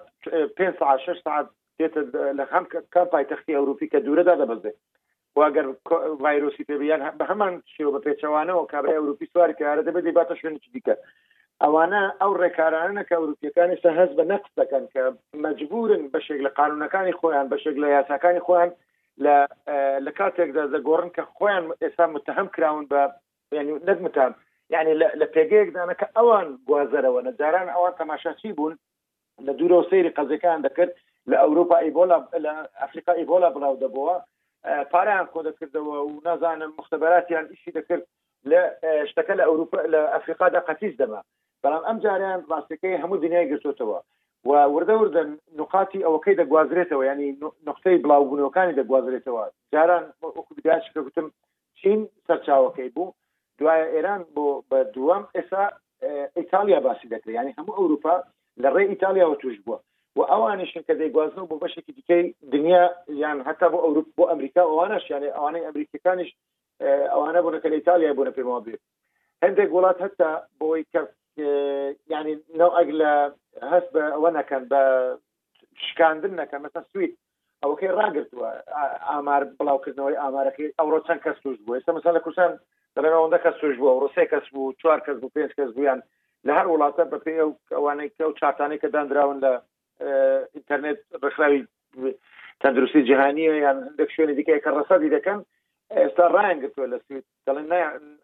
Speaker 2: پێ سعات شش سعات دێتە لە هەم کام پایتەختی ئەوروپی کە دوورەدا دەبەزێ واگەر ڤایرۆسی پێبیان بە هەمان شێوە بە پێچەوانەوە کابرای ئەوروپی سواری تیارە دەبێت دەباتە شوێنی دیکە ئەوانە ئەو ڕێکارانە کە ئەوروپیەکانی سە هەز بە نەقس دەکەن کە مەجبورن بەشێک لە قانونەکانی خۆیان بەشێک لە یاساکانی خۆیان لە لە کاتێکدا دەگۆڕن کە خۆیان ئێستا متهم کراون بە یعنی نەک متهم یعنی لە پێگەیەکدانە کە ئەوان گوازەرەوەە جاران ئەوان تەماشاچی بوون لە دوورەوە سەیری قەزەکان دەکرد لە ئەوروپا ئیبۆلا لە ئەفریقا ئیبۆلا بڵاو دەبەوە پاریان کۆ دەکردەوە و نازانم مختبەراتیان ئیشی دەکرد لە شتەکە لە ئەوروپا لە ئەفریقادا قەتیس دەبا بەڵام ئەم جاریان ڕاستەکەی هەموو دنیای گرتوتەوە و وردە وردە نقاتی ئەوەکەی دەگوازرێتەوە ینی نقطەی بڵاوبوونەوەکانی دەگوازرێتەوە جاران وەکوبیداچکە گوتم چین سەرچاوەکەی بوو دوایە ئێران بۆ بە دووەم ئێسا ئیتالیا باسی دەکرێت ینی هەموو ئەوروپا لە ڕێ ئیتالیاوە توش بووە و ئەوانیشن کە دەیگوازنەوە بۆ بەشێکی دیکەی دنیا یان هەتا بۆ ئەوروپ بۆ ئەمریکا ئەوانش یانێ ئەوانەی ئەمریکەکانیش ئەوانە بوونە کە لە ئیتالیای بوونە پێم وابێ هەندێک وڵات هەتا بۆی کەس ینی نەو ئەگ لە هەست بە ئەوە نەکەن بە شکاندن نەکەن مەسە سوید ئەوەکەی ڕاگرتووە ئامار بڵاوکردنەوەی ئامارەکەی ئەوڕۆ چەند کەس توش بوو ئێستا مەسەن لە کوردستان دەڵێنەوەندە کەس توش بووە ڕوسێ کەس بوو چوار کەس بوو پێنج کەس بوویان لە هەر وڵاتە بەپێ ئەو ئەوانەی کە و چاتانەی کە دانراون لە ئینتەرنێت ڕخراوی تەندروستی جیهانیە یان هەندێک شوێنی دیکە کە ڕسەدی دەکەن ئێستا ڕایان گرتووە لە سوید دەڵێن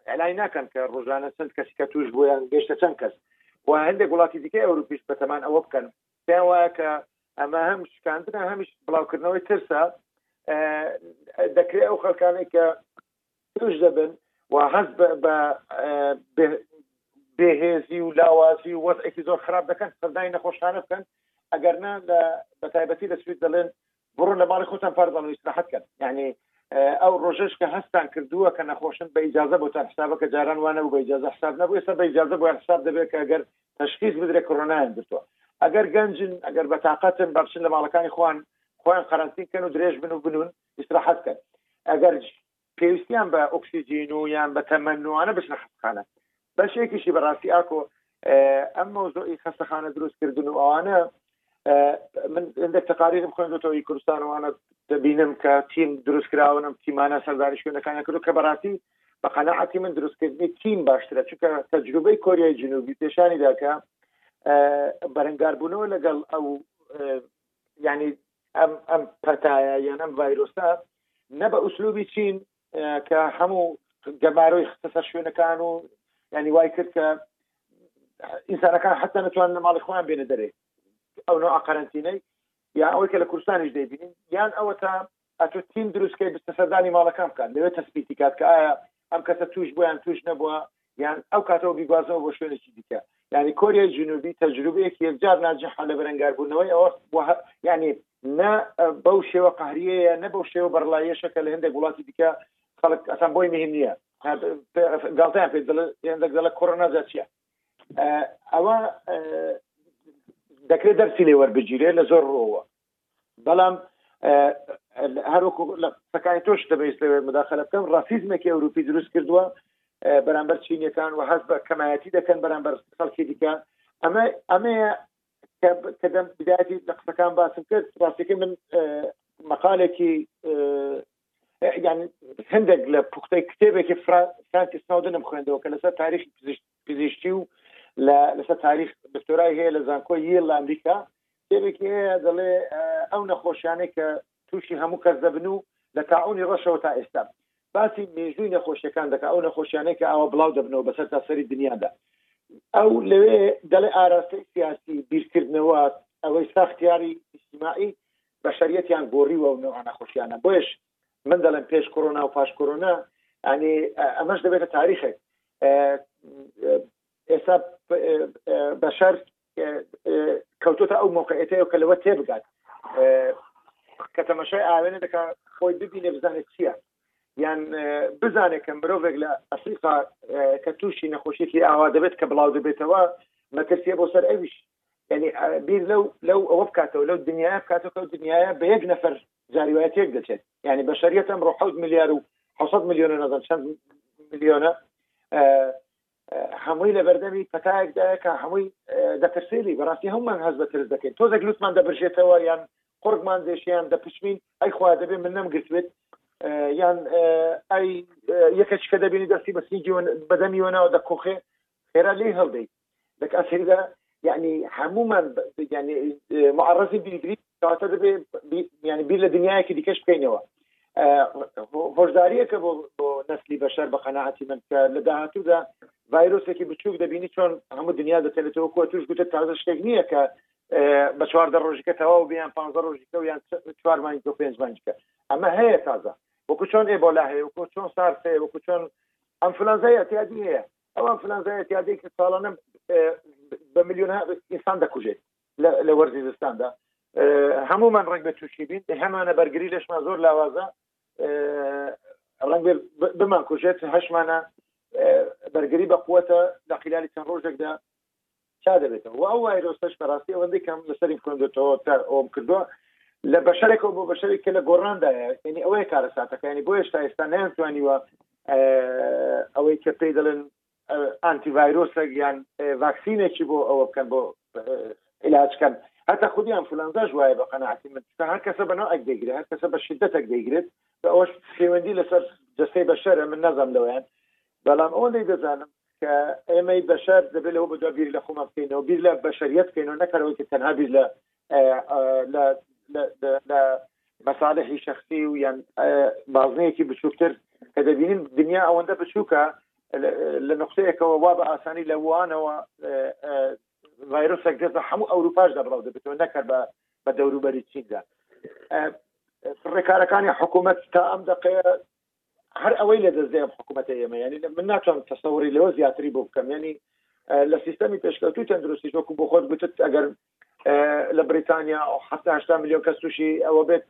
Speaker 2: ئەلای ناکەن کە ڕۆژانە چەند کەسی کە توش بوویان گەشتە چەند کەس و هەندێک وڵاتی دیکە ئەوروپیش بەتەمان ئەوە بکەن پێیان وایە کە ئەمە هەم شکاندنە هەمیش بڵاوکردنەوەی ترسە دەکرێت ئەو خەکانێک کە توش دەبن و هەست بە بێهێزی و لاوازی و وەزعێکی زۆر خراپ دەکەن سەردانی نەخۆشخانە بکەن ئەگەرنا لە بەتایبەتی لە سوید دەڵێن بڕۆن لە ماڵی خۆتان پارێزان و ئیسراحەت کەن یعنی ئەو ڕۆژش کە هەستان کردووە کە نەخۆشن بە ئیجازە بۆتان حسابە کە جاران وانە بوو بە ئیجازە حساب نەبوو ئێستا بە ئیجازە بۆیان حساب دەبێت کە ئەگەر تشخیص بدرێت کۆرۆنایان گرتووە ئەگەر گەنجن ئەگەر بە تااقەتن بەبچن لە ماڵەکانی خوان خۆیان قەرنتین کەن و درێژ بن و بنون ئیسراحەت بکەن ئەگەر پێویستیان بە ئۆکسسیجین و یان بە تەمەنوانە بچنە خستخانە بەشێکیشی بەڕاستی ئاکۆ ئەم مەوزۆی خەستەخانە دروستکردن و ئەوانە من هەندێک تقاریرم خوێندەوەی کوردستان وانە دەبینم کە تیم دروستکراونم تیمانە سەرداری شوێنەکانیان کردو کە بەڕاستی بە قەنەعاتی من دروستکردنی تیم باشترە چونکە تەجروبەی کۆریای جنوبی پێشانی داکە بەرەنگاربوونەوە لەگەڵ ئەو ینی ئەم ئەم پەتایە یان ئەم ڤایرۆسە نە بە ئوسلوبی چین کە هەموو گەمارۆی خستەسە شوێنەکان و ینی وای کرد کە ئینسانەکان حتا نتوان لە ماڵی خۆیان بێنە دەرێ ئەو نوع قەرنتینەی یا ئەوەی کە لە کوردستانیش دەبینین یان ئەوە تا ئەتو تیم دروستکەی بستە سەردانی ماڵەکان بکات لەوێ تەسپیتی کات کە ئایا ئەم کەسە توش بۆیان توش نەبووە یان ئەو کاتەوە بیگوازنەوە بۆ شوێنێکی دیکە یعنی کۆریای جنوبی تەجروبەیەکی یەکجار ناجحە لە بەرەنگاربوونەوەی ئەوە یعنی نە بەو شێوە قهریەیە نە بەو شێوە بەرڵایەشە کە لە هەندێک وڵاتی دیکە خەڵک ئەسان بۆی مهم نییە گڵتیان پێ هەندێک دەڵە کوڕ ناجا چیە ئەوە دەکرێت دەرسی لێ وەربگیرێت لە زۆر ڕۆوە بەڵام هەروکو لە قسەکانی تۆش دەبێت مداخلە بکەم ڕاسیزمێکی ئەوروپی دروست کردووە بەرامبەر چینەکان و هەز بە کەمایەتی دەکەن بەرامبەر خەڵکی دیکە ئەمە ئەمەیە کە دەم بداتی لە قسەکان باسم کرد ڕاستەکە من مەقالێکی یعنی هەندێک لە پوختەی کتێبێکی فرانکی سناودنم خوێندەوە کە لەسەر تاریخ پزیشتی و لەسەر تاریخ دکتۆرای هەیە لە زانکۆ یل لە ئەمریکا کتێبێکی هەیە دەڵێ ئەو نەخۆشیانەی کە تووشی هەموو کەس دەبن و لە تاعونی ڕەشەوە تا ئێستا باسی مێژووی نەخۆشیەکان دەکە ئەو نەخۆشیانەی کە ئەوە بڵاو دەبنەوە بەسەر تا سەری دنیادا ئەو لەوێ دەڵێ ئاراستەی سیاسی بیرکردنەوە ئەوەی ساختیاری ئیسیماعی بەشەریەتیان گۆریوە ئەو نەوعە نەخۆشیانە بۆیەش من دەڵێم پێش کۆرۆنا و پاش کۆرۆنا ئەنێ ئەمەش دەبێتە تاریخێک ئێستا بەشەر کەوتۆتە ئەو مۆقعێتەیە کە لەوە تێبگات کە تەمەشای ئاوێنە دەکە خۆی ببینێ بزانێت چییە یان بزانێت کە مرۆڤێک لە ئەفریقا کە تووشی نەخۆشیێکی ئاوا دەبێت کە بڵاو دەبێتەوە مەترسیە بۆ سەر ئەویش یعنی بیر لەو لەو ئەوە بکاتەوە لەو دنیاە بکاتەوە کە دنیاە بە یەک نەفەر جاری وایە تێک دەچێت یعنی بە شەریەت ئەمڕۆ حوت ملیار و 600 میلیۆنە نەدەن چەند میلیۆنە هەمووی لە بەردەمی پەتایەکدایەکە هەمووی دەترسێلی بەڕاستی هەمومان هەز بە ترس دەکەین تۆزێک لوتمان دەبرژێتەوە یان قڕگمان دێشیان دەپچمین ئەی خوا دەبێ من نەم گرتوێت یان ئەی یەکەچکە دەبینی دەستی بەسیگیۆن بەدەمیۆنەوە دەکۆخێ خێرا لی هەڵدەیت لە کاتێکدا یعنی هەمومان یعنی معرضی بیگری کاتە دەبێ یعنی بیر لە دنیایەکی دیکەش بکەینەوە هۆشداریەکە بۆ بۆ نسلی بەشەر بە قەنەعاتی من کە لە داهاتوودا ڤایرۆسێکی بچووک دەبینی چۆن هەموو دنیا دەتێنێتەوە کۆ توش گوتە تازە شتێک نییە کە بە چواردە ڕۆژیکە تەواو بیان پ ڕۆژیکە و یان چوار مانگ و پێنج مانگکە ئەمە هەیە تازە وەکو چۆن ئێبۆلا هەیە وەکو چۆن سارسەیە وەکو چۆن ئەمفلانزای ئەتیادی هەیە ئەو ئەنفلەنزایە تیادەی کە ساڵانە بە ملیۆنها ئینسان دەکوژێت لە وەرزی زستاندا هەمومان ڕێک بە تووشی بین هەمانە بەرگری لەشمان زۆر لاوازە ڕەنگ بمان کوژێت هەشمانە بەرگری بە قوتە لە قیلالی چەند ڕۆژێکدا چا دەبێتەوە وە ئەو وایرۆسەش بەراستی ئەوەندەی کەم لەسەریم خوێندۆتەوە تا ئەوم کردوە لە بەشەرێکەوە بۆ بەشەرێک کە لە گۆڕاندایە یعنی ئەوەیە کارە ساتەکانی بۆ هێشتا ئێستا نیان توانیوە ئەوەی کە پێی دەڵێن ئانتیڤایرۆسە یان ڤاکسینێکی بۆ ئەوە بکەن بۆ علاجکەن هەتا خودی ئەنفلانزاش وایە بە قەنەعاتی من هەر کەسە بە نەوەک دەگرێت هەر کەسە بە شدەتەک دەیگرێت بە ئەوەش پەیوەندی لەسەر جەستەی بەشەرە من نەزانم لەوەیان بەڵام ئەوەندەی دەزانم کە ئێمەی بەشەر دەبێت لەوە بەدوا بیر لە خۆمان بکەینەوە بیر لە بەشریت بکەینەوە نەکەرەوەی کە تەنها بیر لە لە مەساالحی شخصی و یان بازنەیەکی بچووکتر کە دەبینین دنیا ئەوەندە بچووکە لە نقطەیەکەوە وا بە ئاسانی لە وانەوە ڤایرۆسێک دێت بە هەموو ئەوروپاش دەبڵاو دەبێتەوە نەکرد بە بە دەوروبەری چیندا ڕێکارەکانی حکوومەت تا ئەم دقەیە هەر ئەوەی لە دەستدەی ئەم حکوومەتە ئێمە ینی من ناتوانم تەسەوری لەوە زیاتری بۆ بکەم ینی لە سیستەمی پێشکەوتوی تەندروستی وەکو بۆ خۆت گوتت ئەگەر لە بریتانیا و هەفتهشتا میلیۆن کەس تووشی ئەوە بێت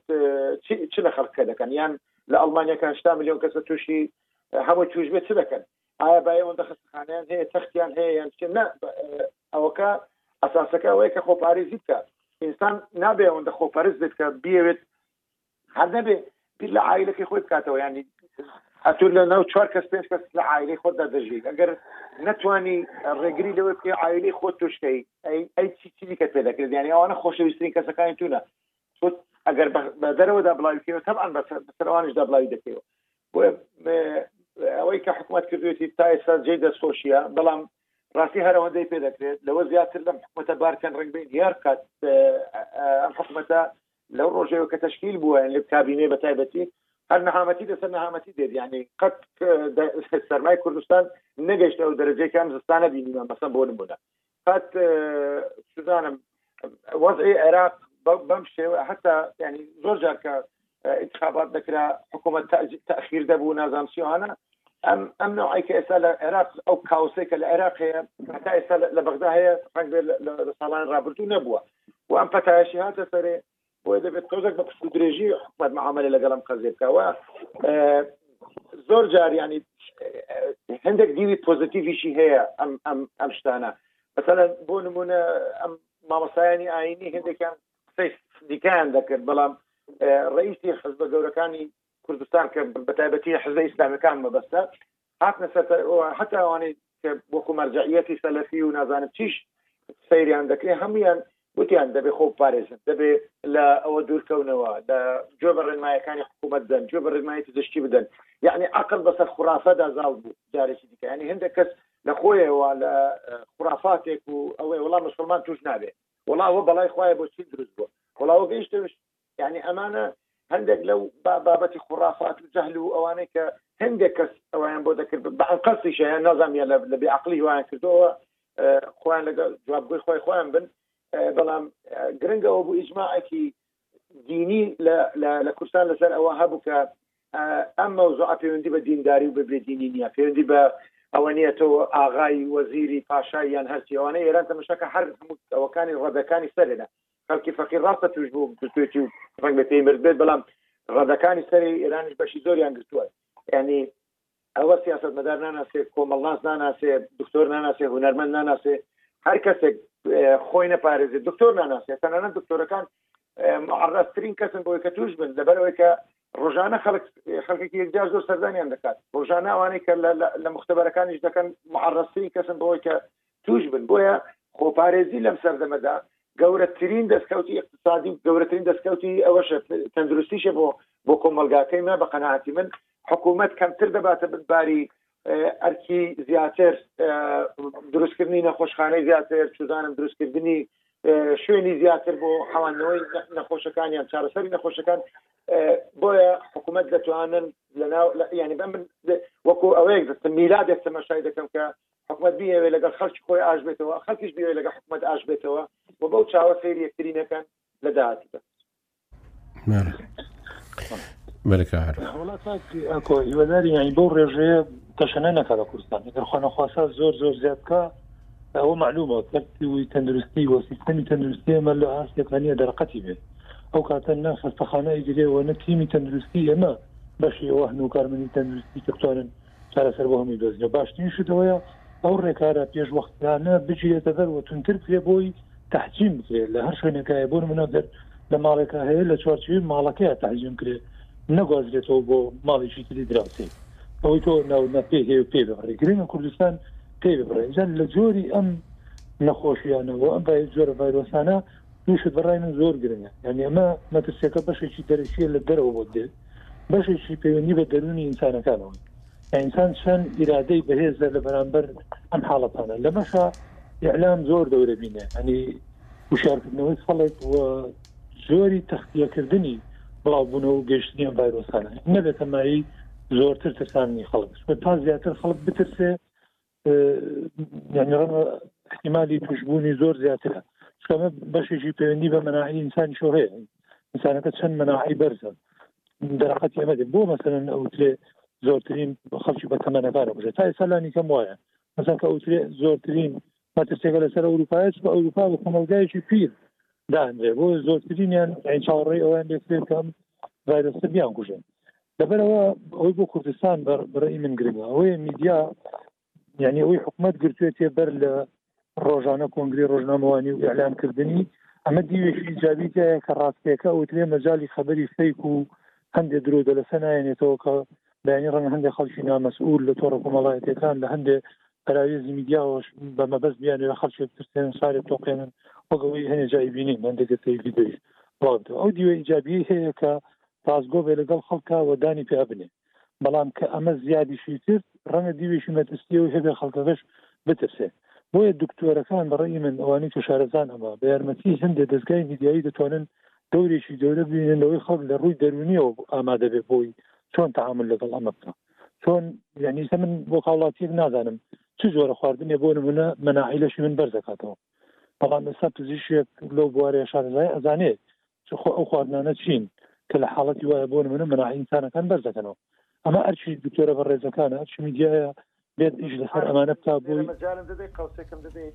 Speaker 2: چ لە خەڵکە دەکەن یان لە ئەڵمانیا کە هشتا میلیۆن کەسە تووشی هەموو توش بێت چ دەکەن ئایا با ئەوەندە خستخانیان هەیە تەختیان هەیە یان نە ئەوەکە ئەساسەکە ئەوەیە کە خۆپارێزی بکە ئینسان نابێ ئەوەندە خۆپەرز بێت کە بێت هەر نەبێ بیر لە عائیلەکەی خۆی بکاتەوە یانی ئەتو لە ناو چوار کەس پێنج کەس لە عائیلەی خۆتدا دەژیت ئەگەر نەتوانی ڕێگری لەوەی بکەی عائیلەی خۆت توشکەی ئەی چی چی دیکە پێ دەکرێت یانی ئەوانە خۆشەویستترین کەسەکانی تونە تۆت ئەگەر بە دەرەوەدا بڵاوی بکەوە تەبان بەسەر ئەوانیشدا بڵاوی دەکەوە بۆیە ئەوەی کە حکوومەت کردوێتی تا ئێستا جێی دەستخۆشیە بەڵام ڕاستی هەرەوەندەی پێ دەکرێت لەوە زیاتر لەم حکومەتە بارکەن ڕنگبین دیار بکات ئەم حکومەتە لەو ڕۆژەوە کە تەشکیل بووە یعنی کابینەی بە تایبەتی هەر نەهامەتی لەسەر نەهامەتی دێت یعنی قەت سەرمای کوردستان نەگەشتە ئەو دەرەجەی کام زستانە بینیمان مەسە بۆ نمونە قەت سوزانم وەزعی عێراق بەم شێوە هەتا ینی زۆر جار کە انتخابات دەکرا حکوومەت تاخیر دەبوو نازام سیوانە ئەم ئەم نوعی کە ئێستا لە عێراق ئەو کاوسێکە لە عێراق هەیە هەتا ئێستا لە بەغدا هەیە ڕنگ لە ساڵان ڕابردوو نەبووە و ئەم پەتایەشی هاتە سەرێ بۆیە دەبێت تۆزەک بە پشت و درێژی حکومت معاملە لەگەڵ ئەم قەزێ بکەوە زۆر جار ینی هەندێک دیوی پۆزتیڤیشی هەیە ئەم ئەم ئەم شتانە مثلا بۆ نمونە ئەم مامەسایانی ئاینی هەندێکیان قسەی دیکەیان دەکرد بەڵام ڕئیسی حزبە گەورەکانی کوردستان کە بە تایبەتی حزبە ئیسلامیەکان مەبەستە هاتنە سەر حتا ئەوانەی کە وەکو مەرجعەتی سەلەفی و نازانم چیش سەیریان دەکرێت هەمویان وتیان دەبێ خۆ پارێزن دەبێ لە ئەوە دوورکەونەوە لە جۆ بە ڕێنمایەکانی حکوومەت دەن جۆ بە ڕێنمای پزیشکی بدەن یعنی عقل بەسەر خرافەدا زاڵ بوو جارێکی دیکە ینی هەندێک کەس لە خۆیەوە لە خرافاتێک و ئەوەی وڵام مسلمان توش نابێ وڵا ئەوە بەڵای خخوایە بۆ چی دروست بووە وڵاوە گەیشتش یانی ئەمانە هەندێک لەو بابەتی خوڕافات و جەهل و ئەوانەی کە هەندێک کەس ئەویان بۆ دەکرد بە ئەنقەسیشیان نازانە لە بێعقلی وایان کردەوە خۆیان لەگە جوابگوی خۆی خۆیان بن بەڵام گرنگەوە بوو ئیجمماعکی دینی لە کوردستان لەسەر ئەوە هەبوو کە ئەم مەوزوع پەیوەندی بە دینداری و بە بێدینی نییە پەیوەندی بە ئەوە نیە تۆ ئاغای وەزیری پاشاییان هەرچیوانە ئێران تەمەشەکە هەر هەمووەکانی ڕەدەکانی سەرێنە خەڵکی فەقیر ڕاستە توش بوو توێتی و ڕەنگە پێی مرد بێت بەڵام ڕادەکانی سەری ئێرانش بەشی زۆریان گرتووە ینی ئەوە سیاست مەدار ناناسێ کۆمەڵناس ناناسێ دکتۆر ناناسێ هوەرمەند ناناسێ هەر کەسێک خۆی نەپارێزێت دکتۆر ناناسێ تەنانە دکتۆرەکان معڕاستترین کەسن بۆی کە توش بن لەبەرەوەی کە ڕۆژانە خەڵک خەڵکێکی یەکجار زۆر سەردانیان دەکات ڕۆژانە ئەوانەی کە لە مختبەرەکانیش دەکەن معڕاستترین کەسن بۆی کە تووش بن، بۆیە خۆپارێزی لەم سەردەمەدا گەورەترین دەستکەوتی ئیقتسادی و گەورەترین دەستکەوتی ئەوەشە تەندروستیشە بۆ بۆ کۆمەڵگاکەیمە، بە قەناعەتی من حکوومەت کەمتر دەباتە بن باری ئەرکی زیاتر دروستکردنی نەخۆشخانەی زیاتر چزانم دروستکردنی شوێنی زیاتر بۆ حواندنەوەی نەخۆشەکان یان چارەسەری نەخۆشەکان بۆیە حکوومەت دەتوانن لەناو ینی بە من وەکو ئەوەیەک دەستم میلادێک تەمەشای دەکەم کە حکومەت بیهەوێ لەگەڵ خەڵکی خۆی ئاش بێتەوە، خەڵکیش بیهەوێ لەگەڵ حکومەت ئاش بێتەوە و بەو چاوە سەیری یەکتری نەکەن لە داهاتوودا. ئەکۆ
Speaker 3: هیواداری یانی بەو ڕێژەیە تەشەنە نەکە لە کوردستان گەر خۆنەخواسا زۆر زۆر زیادکە ئەوە معلومە کەوی تەندروستی و سیستمی تەندروستی ئەمە لە ئاستەکانە دەرقەتی بێت ئەو کاتە نە خەستەخانە ئیگرێەوە نە تیمی تەندروستی ئێمە بەشی ئەوە هەن و کارمەنی تەندروستی کەتوانن چارەسەر بۆ هەمووی دۆزرێ باشترین شت ئەوەیە ئەو ڕێکارە پێشوەختانە بگیرێتە بەر و تونتر بکرێ بۆی تحجیم بکرێت لە هەر شوێنەکەی بۆ منە گەر لە ماڵێکە هەیە لە چوارچوی ماڵەکەی تحجیم کرێت نەگوازرێتەوە بۆ ماڵێکی تری دراوسێ ئەوەی تۆ ناو نەپێ هێ و پێ بڕێ گرنگە کوردستان پێ بڕێنجان لە جۆری ئەم نەخۆشیانەوە ئەم جۆرە ڤایرۆسانە دوو شت بە ڕای من زۆر گرنگە یانی ئەمە مەترسیەکە بەشێکی دەرەکیە لە دەرەوە بۆت دێت بەشێکی پەیوەندی بە دەرونی ئینسانەکانەوە ئینسان چەند ئیرادەی بەهێزە لە بەرامبەر ئەم حاڵەتانە لەمەشە ئیعلام زۆر دەورە بینێ ئەنی وشارکردنەوەی خەڵک و زۆری تەختیەکردنی بڵاوبوونەوە و گەشتنی ئەم ڤایرۆسانە نەبێتە مایی زۆرتر ترساننی خەڵک تا زیاتر خەڵک بترسێ یعنی ڕەنگە احتیمالی توشبوونی زۆر زیاترە شەمە بەشێکی پەیوەندی بە مەناعی ئینسانی شۆ هەیە ئینسانەکە چەند مەناعی بەرزە دەرەقەت ئێمە بۆ مەسەرن ئەوترێ زۆرترین خەڵکی بە تەمەەکان بژێ تا ئێسالانی کەم وایە مەسەن کە ئەوترێ زۆرترین مەترسێکە لەسەر ئەوروپایش بە ئەوروپا بە کۆمەلگایکی پیر دانرێ بۆ زۆرترینیان چاوەڕێی ئەویان دەکرێت کەم ڤایرۆسە بیان کوژن لەبەر ئەوە ئەوەی بۆ کوردستان بەڕێی من گرنگە ئەوەیە میدیا یعنی ئەوەی حکومت گرتوێتێ بەر لە ڕۆژانە کۆنگری ڕۆژنامەوانی و ئەلانکردنی ئەمە دیوێکی جاویدایە کە ڕاستەکە ئەوترێ مەجای خەبەری فیک و هەندێک درۆ دەلەسە نایێنێتەوە کە بەینی ڕەنگ هەندێک خەڵکی نامەسئول لە تۆڕە کۆمەڵایەتەکان لە هەندێک پراوێزی میدیاوەش بە مەبەست بیانێ لە خەڵکی بترسێن سارێک تۆقێنن وەگەڵی هەنێ جای بینین هەندێک تەیبی دەویست بڵاوتەوە ئەو دیوە ئیجابی هەیە کە ڕاستگۆ بێ لەگەڵ خەڵکا و دانی پیا بنێ، بەڵام کە ئەمە زیادیشی کرد ڕەنگە دیوێکی مەترسیەوەی هەبێ خەڵکەکەش بترسێ. بۆیە دکتۆرەکان بە ڕەئی من ئەوانەی کە شارەزان ئەمە بە یارمەتی هەندێ دەزگای میدیایی دەتوانن دەورێکی گەورە ببینن لەوەی خەڵک لە ڕووی دەروونیەوە ئامادە بێ بۆی چۆن تەعامول لەگەڵ ئەمە بکا چۆن یعنی سە من بۆ هاوڵاتیەک نازانم چ جۆرە خواردنێ بۆ نمونە مەناعیلەشی من بەرزەکاتەوە بەڵام ئێستا پزیشێک لەو بوارەیە شارەزای ئەزانێ چخۆ ئەو خواردنانە چین کە لە حاڵەتی وایە بۆ نمونە مناعی ئینسانەکان بەرز دەکەنەوە ئەمە ئەرچی دکتۆرە بە ڕێزەکانە ئەرچی میدیایە بێت ئیش لەسەر ئەمانە بتا بووی
Speaker 2: مەجالم دەدەی قەوسێکم دەدەی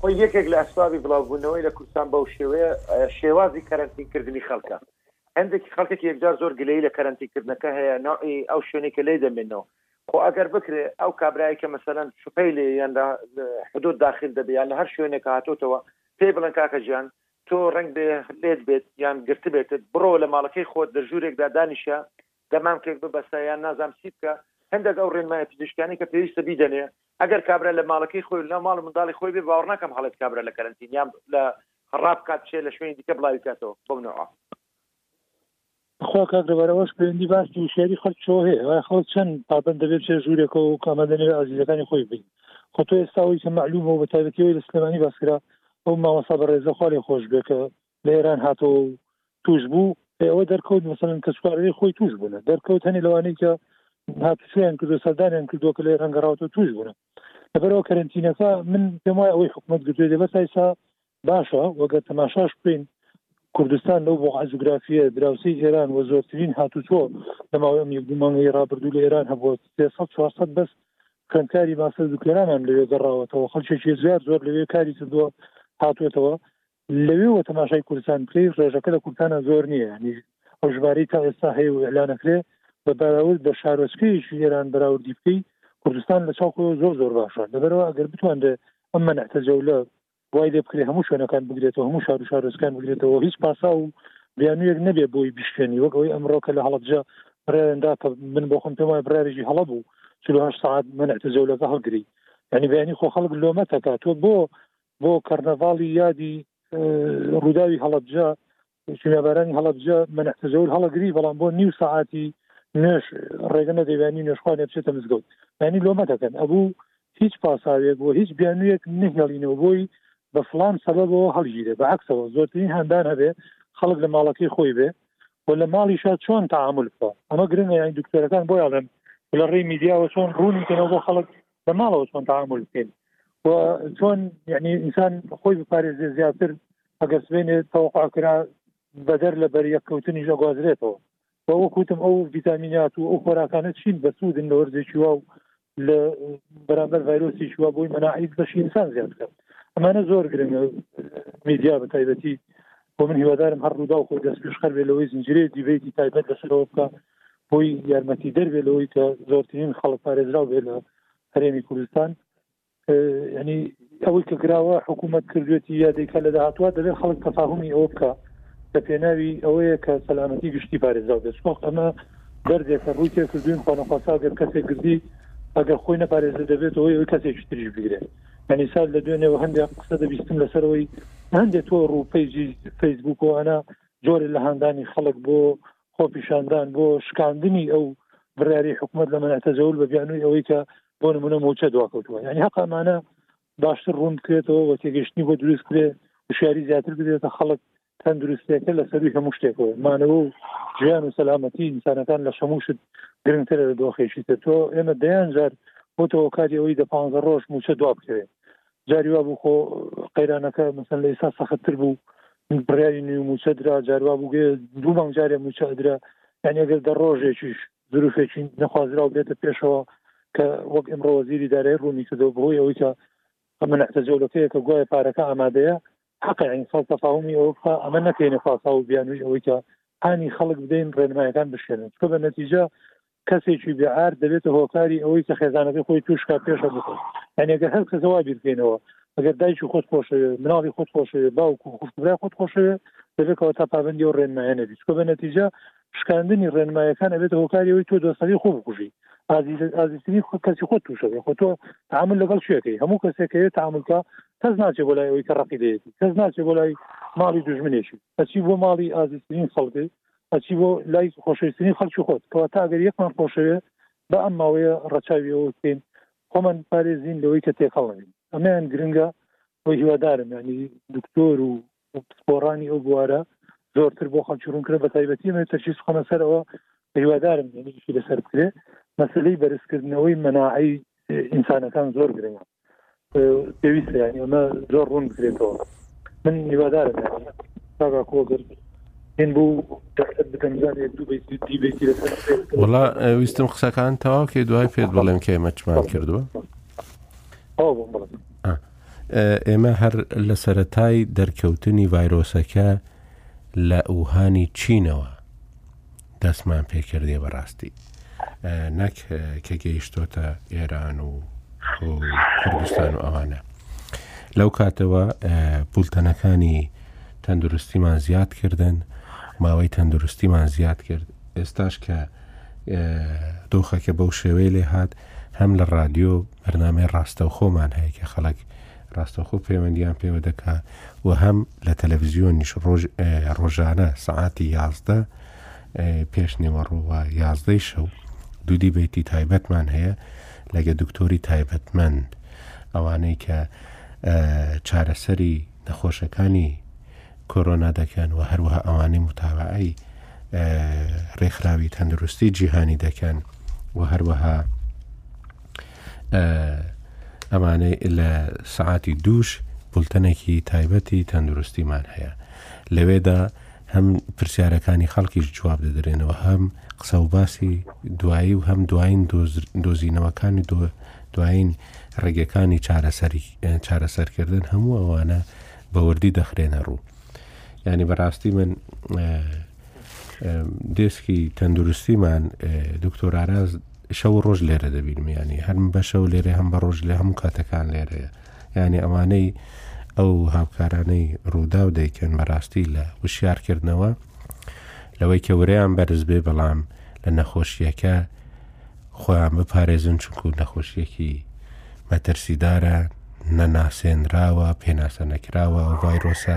Speaker 2: خۆ یەکێک لە ئەسبابی بڵاوبوونەوەی لە کوردستان بەو شێوەیە شێوازی کەرەنتین کردنی خەڵکە هەندێکی خەڵکێک یەکجار زۆر گلەی لە کەرەنتی کردنەکە هەیە ناوی ئەو شوێنێکە لی دەمێنەوە خۆ ئەگەر بکرێ ئەو کابراایکە مەسەەن سوپەی لێ یان حدود داخل دەبێ یان لە هەر شوێنێک هاتۆتەوە پێی بڵێن کاکە گیان تۆ ڕەنگبێ لێت بێت یان گرتبێتت، بڕۆوە لە ماڵەکەی خۆت لە ژوورێکدا دانیشە، دەمامکێک ببەسە یان نازام چی بکە، هەندێک ئەو ڕێنمایە پزیشکیانەی کە پێویستە بیدەنێ، ئەگەر کابرا لە ماڵەکەی خۆی و لەناو ماڵ و منداڵی خۆی بێ باوەڕناکەم هەڵێت کابرا لە کەرەنتین یان لە ڕابکات بچێ لە شوێنی دیکە بڵاوی بکاتەوە بەو
Speaker 3: نەوعە. بەخوا کاک لەبار ئەوەش پەیوەندی باسی شاری خەڵکەوە هەیە وای خەڵک چەند پابەند دەبێت چێ ژوورێکەوە و کامە دەنێ ئازیزەکانی خۆی بین خۆ تۆ ئێستا ئەوەی کە معلومە و بە تایبەتیەوەی لە سلێمانی باسکرا ئەو مامەسا بە ڕێزە خوا لێ خۆش بێکە لە ئێران هاتەوە و توش بوو ئەوە دەرکەوت مەسەن کە سوارەی خۆی توش بوون دەرکەوت هەنی لەوانەی کە هاتوچیان کردو سەردانیان کردووە کە لە ئێران گەڕاوتە توش بوون لەبەرەوە کەرنتینەکە من پێم وایە ئەوەی حکوومەت گرتوێ دەبەر تایسا باشە وە گەر تەماشاش بکەین کوردستان لەو بۆقعە جوگرافییە دراوسێی ئێران و زۆرترین هاتوچۆ لە ماوەی ئەم یەک دوو مانگەی ڕابردوو لە ئێران هەبووە 300 400 بەس خوێندکاری ماستەر دکتۆرانیان لەوێ گەڕاوەتەوە خەڵکێکی زیاد زۆر لەوێ کاری کردووە هاتوێتەوە لەوێوە تەماشای کوردستان بکەی ڕێژەکە لە کورتانە زۆر نییە ینی ئەو ژمارەی تا ئێستا هەیە و ئەلانەکرێ بە بەراورد بە شارۆچکەیەکی ئێران بەراوردی بکەی کوردستان لە چاوکەوە زۆر زۆر باشە لەبەرەوە ئەگەر بتوانرێ ئەم منەتە جەولە وای لێ بکرێ هەموو شوێنەکان بگرێتەوە، هەموو شار و شارۆچکەکان بگرێتەوە، هیچ پاساو و بیانوویەک نەبێ بۆی بیشکێنی، وەک ئەوەی ئەمڕۆ کە لە هەڵەبجە بڕیاریان دا کە من بۆ خۆم پێم وایە بڕیارێکی هەڵە بوو چل و هەشت سەعات مەنعتە جەولەکە هەڵگری، یانی بەیانی خۆ خەڵک لۆمەتەکە تۆ بۆ بۆ کەرنەڤاڵی یادی ڕووداوی هەڵەبجە چونە بەرەنگ هەڵەبجە مەنحتە زەور هەڵەگری بەڵام بۆ نیو سەعاتی نوێش ڕێگە نەدەیوانی نوێشخوانێ بچێتە مزگەوت یعنی لۆمە دەکەن ئەبوو هیچ پاساوێک بۆ هیچ بیانویەک نهێڵینەوە بۆی بە فلان سەبەبەوە هەڵگیرێ بە عکسەوە زۆرترین هاندان هەبێ خەڵک لە ماڵەکەی خۆی بێ و لە ماڵیشا چۆن تعامل بکە ئەمە گرنگە یانی دکتۆرەکان بۆیاڵن لە ڕێی میدیاوە چۆن ڕوونی کەەوە بۆ خەڵک لە ماڵەوە چۆن تعامل بکەین و چۆن یعنی ئینسان خۆی بپارێزێ زیاتر ئەگەر سبێنێ تەوەقعکرا بەدەر لە بەریەککەوتنی ژەگوازرێتەوە بە وەکوتم ئەو ڤیتامینات و ئەو خۆراکانە چین بەسوودن لە وەرزێکی وا و لە بەرامبەر ڤایرۆسی شووە بۆی مەناعیت بەشی ئینسان زیاد بکەن ئەمانە زۆر گرنگە میدیا بە تایبەتی بۆ من هیوادارم هەر ڕوودا و خۆی دەستپشخەر بێ لەوەی زنجرەیە دیبێتی تایبەت لەسەرەوە بکە بۆی یارمەتی دەربێت لەوەی کە زۆرترین خەڵک پارێزراو بێت لە هەرێمی کوردستان ینی ئەوەی کە گراوە حکوومەت کردوێتی یا دەیکە لە داهاتوە دەبێت خەڵک تەفاهمی ئەوە بکە لە پێناوی ئەوەیە کە سەلامەتی گشتی پارێزراو بێت وەخت ئەمە دەردێکە ڕووی تێ کردوین خۆنەخواسا گەر کەسێک گردی ئەگەر خۆی نەپارێزە دەبێتەوە ئەوەی کەسێکی تریش بگرێت ینی سال لە دوێنێەوە هەندێک قسە دەبیستم لەسەرەوەی هەندێک تۆ ڕووپەیجی فەیسبووکەوەنا جۆرە لە هاندانی خەڵک بۆ خۆپیشاندان بۆ شکاندنی ئەو بڕیاری حکوومەت لە منە تەجەول بە بیانووی ئەوەی کە بۆ نمونە موچە دواکەوتووە یعنی هەقامانە باشتر ڕوون کرێتەوە و تێگەشتنی بۆ دروست کرێ وشاری زیاتر بدرێتە خەڵک تەندروستەکە لە سەروی هەموو شتێکەوە مانەوە و ژیان و سەلامەتی ئینسانەکان لە شەموشت گرنگترە لە دۆخێکی تر تۆ ئێمە دەیان جار بۆ تەوەکاری ئەوەی دە پ ڕۆژ موچە دوا بکەوێت جاری وا بوو خۆ قەیرانەکە مەسەن لە ئێستا سەختتر بوو بڕیاری نوێ موچە درا جاروا بوو دوو مانگ جارێ موچە درا یعنی ئەگەر دە ڕۆژێکیش دروفێکی نەخوازرا و بێتە پێشەوە کە وەک ئەمڕۆ وەزیری دارای ڕوونی کردەوە بەهۆی ئەوەی کە ئەمە نەحتە جەولەکەیە کە گوایە پارەکە ئامادەیە حقی عین ساڵ تەفاومی ئەوە بخە ئەمە نەکەینە پاسا و بیانوی ئەوەی کە هانی خەڵک بدەین ڕێنمایەکان بشێنن چکە بە نەتیجە کەسێکی بێ ئار دەبێتە هۆکاری ئەوەی کە خێزانەکە خۆی توشکە پێشە بکەن هەنێگە هەر کە زەوا بیرکەینەوە ئەگەر دایکی خۆت خۆشەوێ مناڵی خۆت خۆشەوێ باوکو خفتبرای خۆت خۆشەوێ دەبێتەوە تا پابندی و ڕێنمایانە بیت کە بە نەتیجە شکاندنی ڕێنمایەکان ئەبێت هۆکاریەوەی تۆ دۆستەکەی خۆ بکوژی ئازیتری خۆ کەسی خۆ توشەکەی خۆ تۆ تعامل لەگەڵ شوێکەکەی هەموو کەسێکەیە تعاملکە کەس ناچێ بۆ لای ئەوەی کە ڕقی دەیەتی کەس ناچێ بۆ لای ماڵی دژمنێکی بەچی بۆ ماڵی ئازیترین خەڵکی ئەچی بۆ لای خۆشەویستترین خەڵکی خۆت کەواتە ئەگەر یەکمان خۆشەوێ با ئەم ماوەیە ڕەچاوی ئەوە بکەین خۆمان بپارێزین لەوەی کە تێکەڵ نەبین ئەمەیان گرنگە بۆ هیوادارم ینی دکتۆر و پسپۆڕانی ئەو بوارە زۆرتر بۆ خەڵکی ڕوونکرە بە تایبەتی مە تەرکیز خۆمە سەرەوە هیوادارم یعنیشی لەسەر بکرێ مەسلەی بەرزکردنەوەی مەناعی ئینسانەکان زۆر گرنگە پێویستە یانی ئەمە زۆر ڕوون بکرێتەوە من هیوادارم یانی تاگا کۆگر من بوو دەخت بکەمزان یەک دوو بیتی دی بیتی لەسەر
Speaker 1: وڵا ویستم قسەکان تەواکێ دوای پێت بڵێم کە ئێمە چمان کردووە ئێمە هەر لە سەتای دەرکەوتنی ڤایرۆسەکە لە ئوهانی چینەوە دەستمان پێ کردێ بەڕاستی نەک کە گەیشتۆتە ئێران و کوردستان و ئەوانە لەو کاتەوە پولتەنەکانی تەندروستیمان زیاد کردن ماوەی تەندروستیمان زیاد کرد ئێستاش کە دۆخەکە بەو شێوەیە لێ هاات هەم لە ڕادیۆ بەرنمەی ڕاستەوخۆمان هەیە کە خەڵک ڕاستەوخۆ پەیوەندیان پێوە دەکا و هەم لە تەلەڤزیۆنیش ڕۆژ ڕۆژانە سەعاتی یازدە پێش نێوەڕووە یازدەی شەو دوو دیبێتی تایبەتمان هەیە لەگە دکتۆری تایبەتمەند ئەوانەی کە چارەسەری نەخۆشەکانی کۆرۆنا دەکەن و هەروەها ئەوانەی متاوعی ڕێکخراوی تەندروستی جیهانی دەکەن و هەروەها ئەمانەی لە سعاتی دووش بولتەنێکی تایبەتی تەندروستیمان هەیە لەوێدا هەم پرسیارەکانی خەڵکیش جواب دەدرێنەوە هەم قسە و باسی دوایی و هەم دوایین دۆزینەوەکانی دوایین ڕێگەکانی چارەسەری چارەسەرکردن هەموو ئەوانە بەوردی دەخرێنە ڕوو ینی بەڕاستی من دێسکی تەندروستیمان دکتۆراراز شەو و ڕۆژ لێرە دەبینم ینی هەرم بە شەو لێرە هەم بە ڕۆژ لە هەموو کاتەکان لێرەیە ینی ئەوانەی ئەو هاوکارانەی ڕوودا و دەیکەن بەڕاستی لە وشارکردنەوە لەوەی کە وریان بەرز بێ بەڵام لە نەخۆشیەکە خۆیان بپارێزن چونکو نەخۆشیەکی مەترسیدارە نەناسێنراوە پێناسە نەکراوە ئەو ڤایرۆسە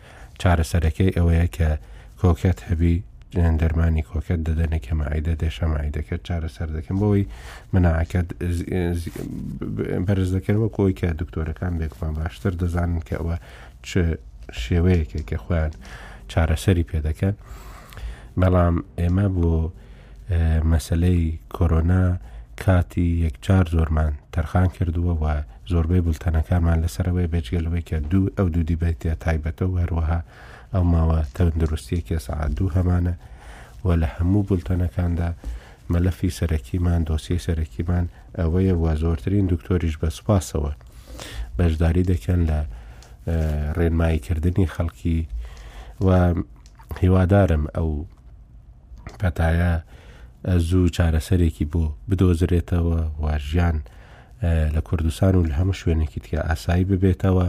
Speaker 1: چارەسەرەکەی ئەوەیە کە کۆکەت هەبی دەرمانی کۆکەت دەدەنێک کە مەعیدە دێشە مەعیدەکەت چارەسەر دەکەن بۆی مناعەکەت بەرز دەکەن وە کۆی کە دکتۆرەکان بێکمان باشتر دەزانن کە ئەوە چ شێوەیەکێک کە خۆیان چارەسەری پێ دەکەن بەڵام ئێمە بۆ مەسلەی کۆرۆنا کاتی یەکجار زۆرمان تەرخان کردووە و زۆربەی بولتەنەکانمان لەسەرەوەی بەجگەلەوەی کە دوو ئەو دوو دیبەتە تایبەتە و هەروەها ئەو ماوە تەندروستیەکە سەعات دوو هەمانە و لە هەموو بولتەنەکاندا مەلەفی سەرەکیمان دۆسیی سەرەکیمان ئەوەیە و زۆرترین دکتۆریش بە سوپاسەوە بەشداری دەکەن لە ڕێنماییکردنی خەڵکی و هیوادارم ئەو پەتایە زوو چارەسەرێکی بۆ بدۆزرێتەوە و ژیان لە کوردستان و لە هەموو شوێنێکی تکە ئاسایی ببێتەوە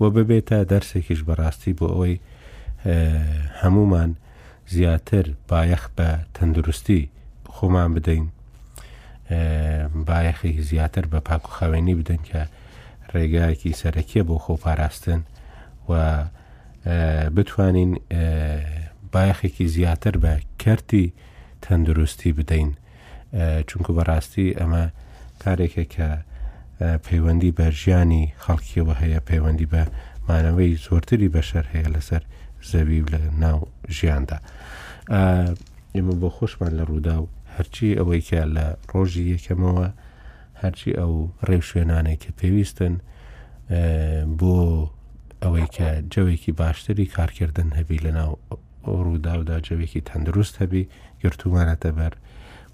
Speaker 1: و ببێتە دەرسێکیش بەڕاستی بۆ ئەوەی هەمومان زیاتر بایەخ بە تەندروستی خۆمان بدەین بایەخی زیاتر بە پاک و خاوێنی بدەن کە ڕێگایەکی سەرەکیە بۆ خۆپاراستن و بتوانین بایەخێکی زیاتر بە کەرتی تەندروستی بدەین چونکو بەڕاستی ئەمە کارێکە کە پەیوەندی بە ژیانی خەڵکیەوە هەیە پەیوەندی بە مانەوەی زۆرتری بەشەر هەیە لەسەر زەوی و لە ناو ژیاندا ئێمە بۆ خۆشمان لە ڕوودا و هەرچی ئەوەی کە لە ڕۆژی یەکەمەوە هەرچی ئەو ڕێوشوێنانێک کە پێویستن بۆ ئەوەی کە جەوێکی باشتری کارکردن هەبی لەناو ڕووداودا جەوێکی تەندروست هەبی گرتومانەتە بەر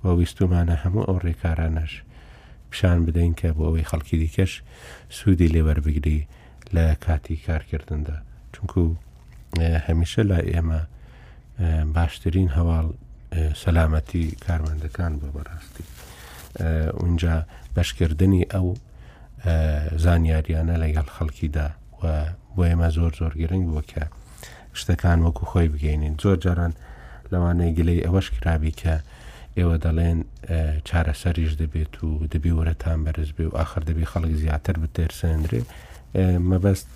Speaker 1: و ویستومانە هەموو ئەو ڕێکارانەش پیشان بدەین کە بۆ ئەوەی خەڵکی دیکەش سوودی لێوەربگری لە کاتی کارکردندا چونکو هەمیشە لای ئێمە باشترین هەواڵ سەلامەتی کارمەندەکان بۆ بەڕاستی اونجا بەشکردنی ئەو زانیاریانە لەگەڵ خەڵکیدا و بۆ ئێمە زۆر زۆر گرنگ بووە کە شتەکان وەکو خۆی بگەینین زۆر جاران لەوانەیە گلەی ئەوەش کرابی کە ئێوە دەڵێن چارەسەریش دەبێت و دەبی وەرەتان بەرز بێ و آخر دەبی خەڵک زیاتر بتێرسێنرێ مەبەست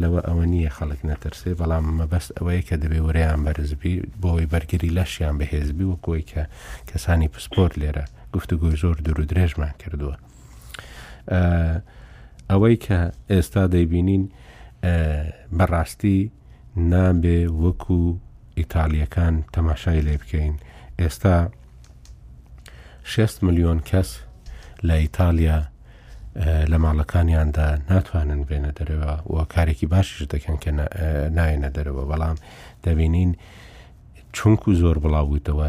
Speaker 1: لەوە ئەوە نییە خەڵک نەترسێ بەڵام مەبەست ئەوەیە کە دەبێ وەرەیان بەرزبی بۆی بەرگری لەشیان بەهێزبی وەکۆی کە کەسانی پسپۆر لێرە گفتوگۆی زۆر دوور و درێژمان کردووە. ئەوەی کە ئێستا دەیبینین بەڕاستی نابێ وەکو ئیتالیەکان تەماشای لێ بکەین ئێستا 6 میلیۆن کەس لە ئیتالیا لە ماڵەکانیاندا ناتوانن بێنە دەرەوە و کارێکی باشیش دەکەن کە نایەنە دەرەوە بەڵام دەبینین چونکو زۆر بڵاوبوویتەوە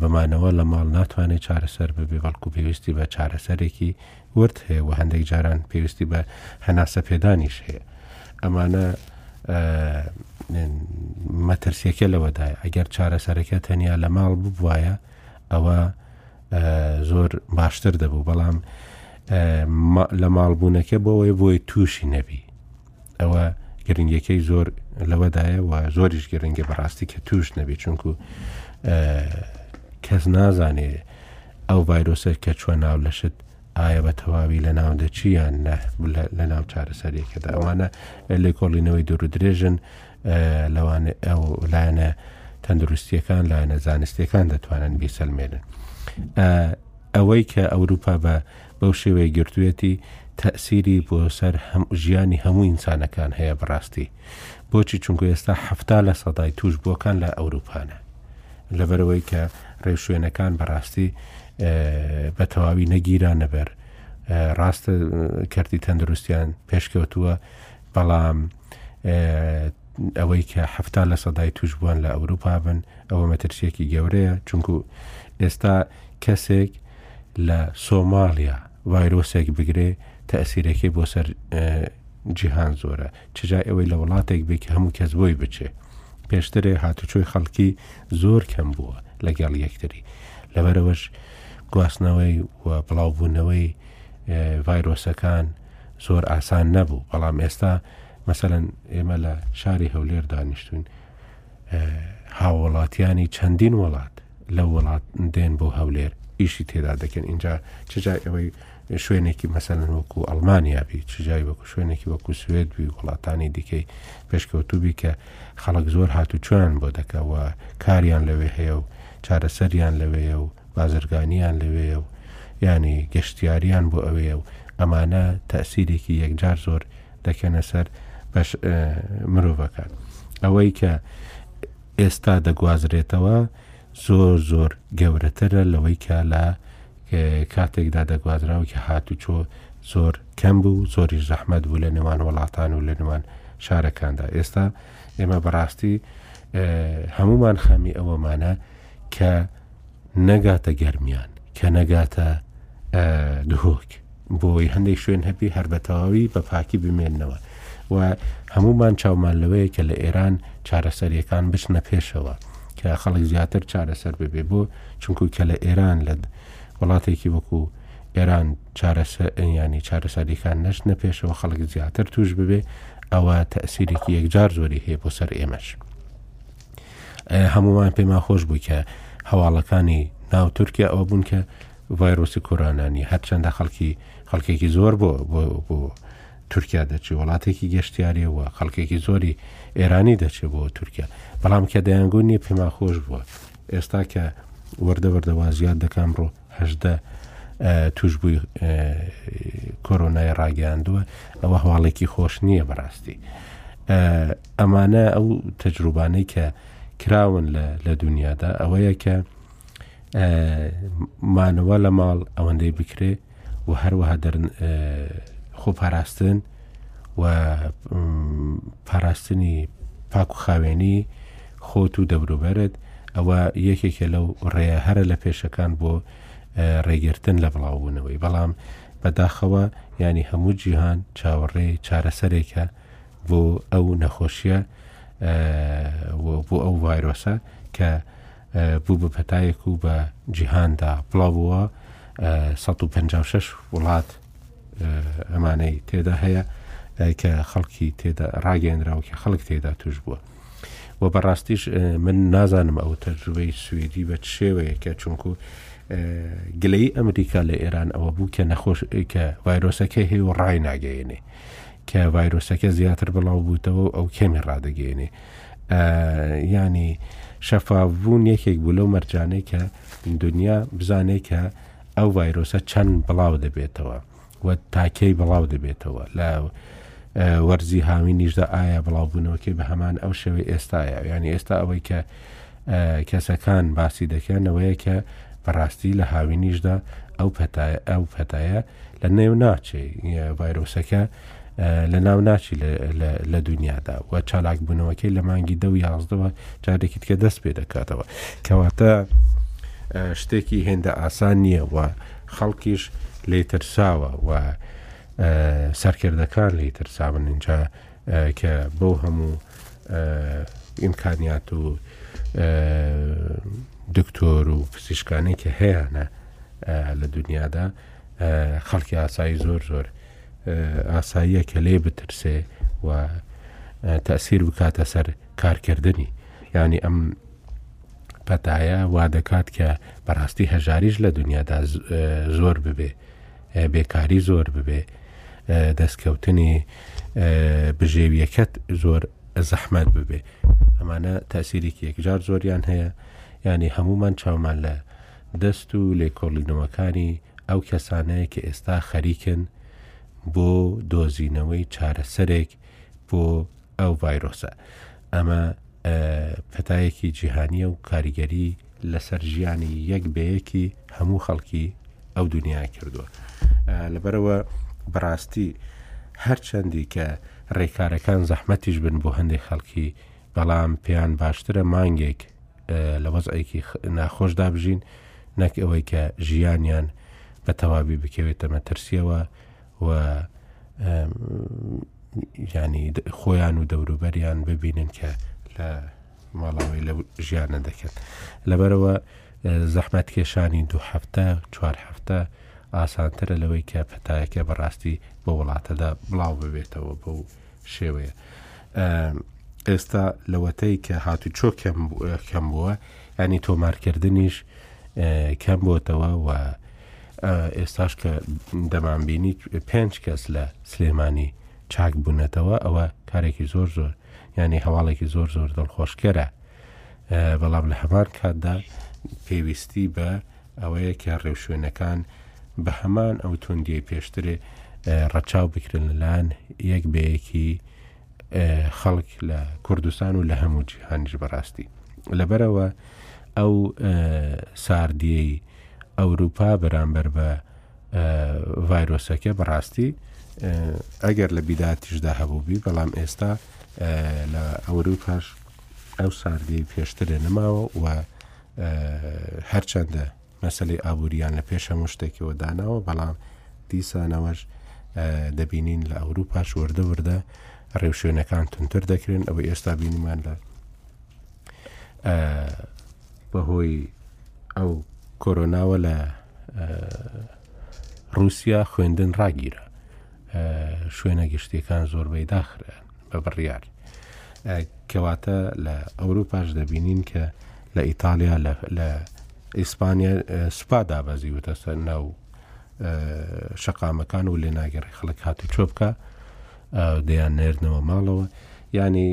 Speaker 1: بە مانەوە لە ماڵ ناتوانێت چارەسەر ببێ بەڵکو پێویستی بە چارەسەرێکی ورد هەیە و هەندێک جاران پێویستی بە هەناسە پێدانیش هەیە ئەمانە مەترسیەکە لەوەدای ئەگەر چارەسەرەکە تەنیا لە ماڵ ببوایە ئەوە زۆر باشتر دەبوو بەڵام لە ماڵبوونەکە بۆەوەی بۆی تووشی نەبی ئەوە گرنگەکەی زۆر لەوەدایە و زۆریش گرنگە بەڕاستی کە توش نەبێت چونکو کەس نازانێ ئەو ڤایرۆسە کە چوە ناو لەشت ئایا بە تەواوی لە ناو دەچیان لە ناو چارەسەرێکەدا ئەوانە لێکۆڵینەوەی دوور درێژن لەوانە ئەو لایەنە تەندروستیەکان لایەنە زانستیەکان دەتوانن بیسەلمێنن ئەوەی کە ئەوروپا بە بەو شێوەیە گرتوویەتی تەئسیری بۆ سەر ژیانی هەموو ئینسانەکان هەیە بەڕاستی بۆچی چونکە ئێستا هەفتا لە سەدای توش بووەکان لە ئەوروپانە لەبەرەوەی کە ڕێوشوێنەکان بەڕاستی بە تەواوی نەگیران نەبەر ڕاستە کەرتی تەندروستیان پێشکەوتووە بەڵام ئەوەی کە حەفتا لە سەدای توشبوان لە ئەوروپا بن ئەوە مەترسیەکی گەورەیە چونکو ئێستا کەسێک لە سۆماڵیا ڤایرۆسێک بگرێ تەسیرەکەی بۆ سەر جیهان زۆرە چجای ئەوەی لە وڵاتێک بێ کە هەموو کەس بۆی بچێ پێشترێ هاتوچۆی خەڵکی زۆر کەم بووە لەگەڵ یەکتری لەبەرەوەش گواستنەوەی و بڵاوبوونەوەی ڤایرۆسەکان زۆر ئاسان نەبوو بەڵام ئێستا مەسەلەن ئێمە لە شاری هەولێر دانیشتوین هاوڵاتیانی چەندین وڵات لە وڵات دێن بۆ هەولێر ئیشی تێدا دەکەن اینجا چجای ئەوەی شوێنێکی مەسەن وەکو ئەلمانیا بی چجای وەکو شوێنێکی وەکو سوێت بی وڵاتانی دیکەی پێشکەوتوبی کە خەڵک زۆر هاتوچۆیان بۆ دەکەوە کاریان لەوێ هەیە و چارەسەریان لەوەیە و بازرگانیان لەوەیە و ینی گەشتیاریان بۆ ئەوەیە و ئەمانە تەسیرێکی یەکجار زۆر دەکەنە سەر بەش مرۆڤەکان ئەوەی کە ئێستا دەگوازرێتەوە زۆر زۆر گەورەترە لەوەی کە لە کاتێکدا دەگوازراوە کە هاتوچۆ زۆر کەم بوو زۆری زەحمەت بوو لە نێوان وڵاتان و لە نێوان شارەکاندا ئێستا ئێمە بەڕاستی هەمومان خەمی ئەوەمانە کە نەگاتە گەرمیان کە نەگاتە دهۆک بۆی هەندێک شوێن هەبی هەر بە تەواوی بە پاکی بمێنەوە و هەمومان چاومان لەوەیە کە لە ئێران چارەسەریەکان بچنە پێشەوە کە خەڵک زیاتر چارەسەر ببێ بۆ چونکو کە لە ئێران لە وڵاتێکی وەکو ئێران چارەسە ینی چارەسەریەکان نەشتە پێشەوە خەڵک زیاتر توش ببێ ئەوە تەسیرێکی یەکجار زۆری هەیە بۆ سەر ئێمەش. هەمووان پێمان خۆش بوو کە هەواڵەکانی ناو تورکیا ئەوە بوون کە ڤایرۆسی کۆرانانی هەرچەندە خەڵکی خەڵکێکی زۆر بۆ بۆ تورکیا دەچێت وڵاتێکی گەشتیاری و خەڵکێکی زۆری ئێرانی دەچێت بۆ تورکیا بەڵام کە دەیانگونی پێما خۆش بووە ئێستا کە وردە وردەوازیات دەکەم ڕۆ هەژدە تووشبووی کۆرۆنای ڕاگەاندووە ئەوە هەواڵێکی خۆش نییە بەڕاستی ئەمانە ئەو تەجروبانەی کە کراون لە دنیادا ئەوەیە کە مانەوە لە ماڵ ئەوەندەی بکرێ و هەروەها خۆپاراستن و پاراستنی پاک و خاوێنی خۆت و دەوروبەرت ئەوە یەکێکە لەو ڕێە هەرە لە پێشەکان بۆ ڕێگرتن لە بڵاوبوونەوەی بەڵام بەداخەوە ینی هەموو جیهان چاوەڕێ چارەسەرێکە بۆ ئەو نەخۆشیە بۆ ئەو ڤایرۆسە کە بوو بە پەتایەک و بە جیهاندا بڵاوەوە 156 وڵات ئەمانەی تێدا هەیە کە خەڵکی تێدا ڕاگەێنراوکە خەڵک تێدا توش بووە و بەڕاستیش من نازانم ئەو تەجروبەی سوئدی بە شێوەیە کە چونکو گلەی ئەمریکا لە ئێران ئەوە بوو کە نەخۆش کە ڤایرۆسەکە هەیە و ڕای ناگەێنێ کە ڤایرۆسەکە زیاتر بڵاو بووتەوە ئەو کەمی ڕدەگەێنێ ینی شەفاڤون یەکێک بوو لەو مەرجانەی کە دنیا بزانێت کە ئەو ڤایرۆسە چەند بڵاو دەبێتەوە و تاکەی بڵاو دەبێتەوە لە وەرزی هاوینیشدا ئایا بڵاوبوونەوەکەی بە هەمان ئەو شێوەی ئێستاە ینی ئێستا ئەوەی کە کەسەکان باسی دەکەنەوەیە کە بەڕاستی لە هاوینیشدا ئەو پەتایە ئەو پەتایە لە نێو ناچێ ڤایرۆسەکە لە ناو ناچی لە دنیادا و چالاک بوونەوەکەی لە مانگی دە و یازدەوە جارێکی تکە دەست پێ دەکاتەوە کەواتە شتێکی هێندە ئاسان نییە و خەڵکیش لێ ترساوە و سەرکردەکان لێ ترساون اینجا کە بۆ هەموو ئیمکانیات و دکتۆر و پزیشکانی کە هەیەە لە دنیادا خەڵکی ئاسایی زۆر زۆر ئاساییە کە لێی بترسێ و تەئسیر بکاتە سەر کارکردنی یانی ئەم پەتایە وا دەکات کە بەڕاستی هەژاریش لە دنیادا زۆر ببێ بێکاری زۆر ببێ دەستکەوتنی بژێویەکەت زۆر زەحمەت ببێ ئەمانە تاسیرێکی یەکجار زۆریان هەیە ینی هەمومان چاومان لە دەست و لێکۆڵینەوەکانی ئەو کەسانەیە کە ئێستا خەریکن بۆ دۆزینەوەی چارەسەرێک بۆ ئەو ڤایرۆسە ئەمە پەتایەکی جیهانیە و کاریگەری لەسەر ژیانی یەک بەیەکی هەموو خەڵکی ئەو دنیا کردووە لەبەرەوە بەڕاستی هەرچەندی کە ڕێکارەکان زەحمەتیش بن بۆ هەندێک خەڵکی بەڵام پێیان باشترە مانگێک لە وەزعێکی ناخۆشدا بژین نەک ئەوەی کە ژیانیان بە تەواوی بکەوێتە مەترسیەوە و ینی خۆیان و دەوروبەریان ببینن کە لە ماڵەوەی لە ژیانە دەکەن لەبەرەوە زەحمەت کێشانی دوو هەفتە چوار هەفتە ئاسانترە لەوەی کە پەتایەکە بەڕاستی بە وڵاتەدا بڵاو ببێتەوە بە شێوەیە ئێستا لەوەتەی کە هاتوچۆ کەم بووە ینی تۆمارکردنیش کەم بۆتەوە و ئێستاش کە دەمانبینی پێنج کەس لە سلێمانی چاک بوونەتەوە ئەوە کارێکی زۆر زۆر ینی هەواڵێکی زۆر زۆر دڵخۆشکەرە بەڵام لە هەمان کاتدا پێویستی بە ئەوەیە کە ڕێوشوێنەکان بە هەمان ئەو توندیەی پێشتر ڕەچاو بکرێن لەلایەن یەک بەیەکی خەڵک لە کوردستان و لە هەموو جیهانیش بەڕاستی لەبەرەوە ئەو ساردیەی ئەوروپا بەرامبەر بە ڤایرۆسەکە بەڕاستی ئەگەر لە بیداتیشدا هەبوو بی بەڵام ئێستا لە ئەوروپاش ئەو ساردی پێشترێ نەماوە و هەرچەندە مەسلەی ئابووریان لە پێش هەموو شتێکەوە داناوە بەڵام دیسانەوەش دەبینین لە ئەوروپاش وردە وردە ڕێوشوێنەکان تونتر دەکرێن ئەوە ئێستا بینیمان لە بەهۆی ئەو کۆرۆناوە لە رووسیا خوێندن ڕاگیرە شوێنە گشتیەکان زۆربەی داخرێن بە بڕیار کەواتە لە ئەوروپاش دەبینین کە لە ئیتالیا لە ئیسپانیا سوپا دابەزی وتەسەر ناو شەقامەکان و لێ ناگەڕی خەڵک هات و چۆ بکە دەیان نێردنەوە ماڵەوە ینی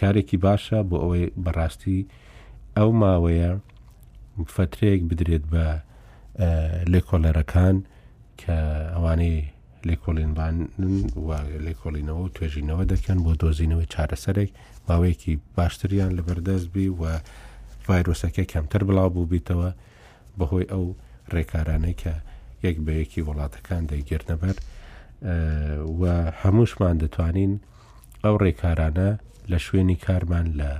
Speaker 1: کارێکی باشە بۆ ئەوەی بەڕاستی ئەو ماوەیە فترەیەک بدرێت بە لێکۆلەرەکان کە ئەوانەی لێکۆڵینبانن و لێکۆڵینەوە و توێژینەوە دەکەن بۆ دۆزینەوەی چارەسەرێک ماوەیەکی باشتریان لەبەردەست بی و ڤایرۆسەکە کەمتر بڵاو بوو بیتەوە بەهۆی ئەو ڕێکارانەی کە یەک بەیەکی وڵاتەکان دەیگرنەبەر و هەمووشمان دەتوانین ئەو ڕێکارانە لە شوێنی کارمان لە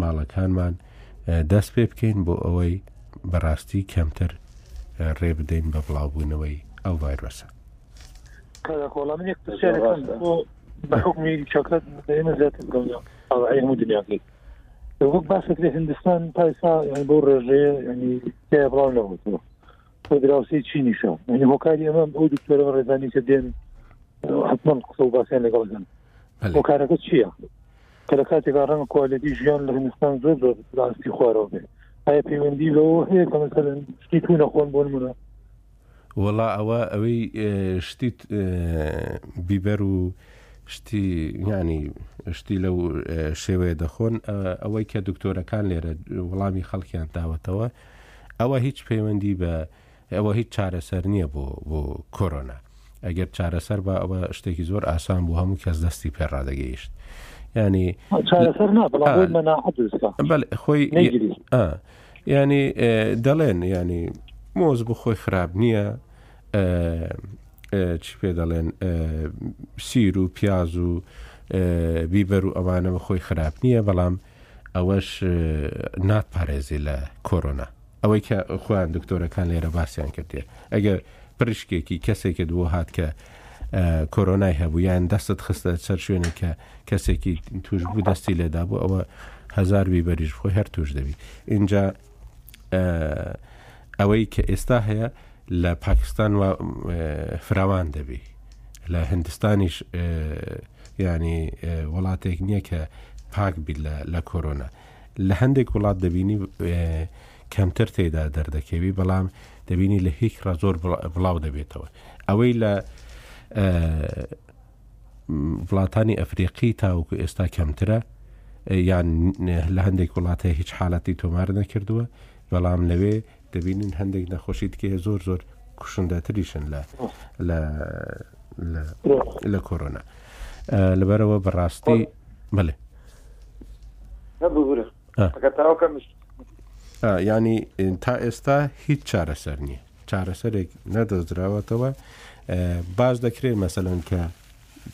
Speaker 1: ماڵەکانمان دەست پێ بکەین بۆ ئەوەی بەڕاستی کەمتر ڕێ بدەین بە بڵاوبوونەوەی ئەو ڤایرۆسە
Speaker 3: بەحکمی چاکات ئێمە زیاتر بگەمە ئەمە دنیاکەی وەک باسێک لە هندستان پایسا یعنی بۆ ڕێژەیە ینی تیا بڵاو نەوتەوە بۆ دراوسی چی نیشە ینی هۆکاری ئەمە ئەو دکتۆرە ڕێزانی کە دێن حتمما قسە و باسیان لەگەڵگەن هۆکارەکە چییە؟ کە لە کاتێکا ڕەنگە کوالێتی ژیان لە هندستان زۆر زۆر لە ئاستی خوارەوە بێت ئایا پەیوەندی لەوە هەیە کە مەسەن شتی تو نەخۆن بۆ نمونە
Speaker 1: وەڵا ئەوە ئەوەی شتی بیبەر و شتی ینی شتی لەو شێوەیە دەخۆن ئەوەی کە دکتۆرەکان لێرە وەڵامی خەڵکیان داوەتەوە ئەوە هیچ پەیوەندی بە ئەوە هیچ چارەسەر نییە بۆ بۆ کۆرۆنا. ئەگەر چارەسەر با ئەوە شتێکی زۆر ئاسان بوو هەموو کەس دەستی پێ ڕادەگەیشت ینی چارەسەر نا بەڵام بۆی مەناعەت دروست بکە. بەل خۆی نەیگری. ئا ینی ئێ، دەڵێن ینی مۆز بخۆی خراپ نییە ئێ، ئێ، چی پێ دەڵێن ئێ، سیر و پیاز و ئێ، بیبەر و ئەوانە بخۆی خراپ نییە بەڵام ئەوەش ئێ، ناتپارێزی لە کۆرۆنا. ئەوەی کە خۆیان دکتۆرەکان لێرە باسیان کردیە ئەگەر پرشکێکی کەسێکت بۆ هات کە کۆرۆنای هەبوو یان دەستت خستە سەر شوێنێک کە کەسێکی توش بوو دەستی لێدا بوو ئەوە هزار بی بەریش خۆی هەر توش دەبی اینجا ئەوەی کە ئێستا هەیە لە پاکستان و فراوان دەبی لە هندستانیش ینی وڵاتێک نییە کە پاک بیت لە کۆرۆنا لە هەندێک وڵات دەبینی کەمتر تێدا دەردەکەوی بەڵام دەبینی لە هیچ ڕە زۆر بڵاو دەبێتەوە ئەوەی لە وڵاتانی ئەفریقی تاوکو ئێستا کەمترە یان لە هەندێک وڵاتە هیچ حالەتی تۆمار نەکردووە بەڵام لەوێ دەبینین هەندێک نەخۆشی دیکەی زۆر زۆر کوشندەتریشن لە لە لە کۆرۆنا لەبەرەوە بەڕاستی بڵێ ینی تا ئێستا هیچ چارەسەر نییە چارەسەرێک نەدۆزراوەتەوە باز دەکرێت مەسەن کە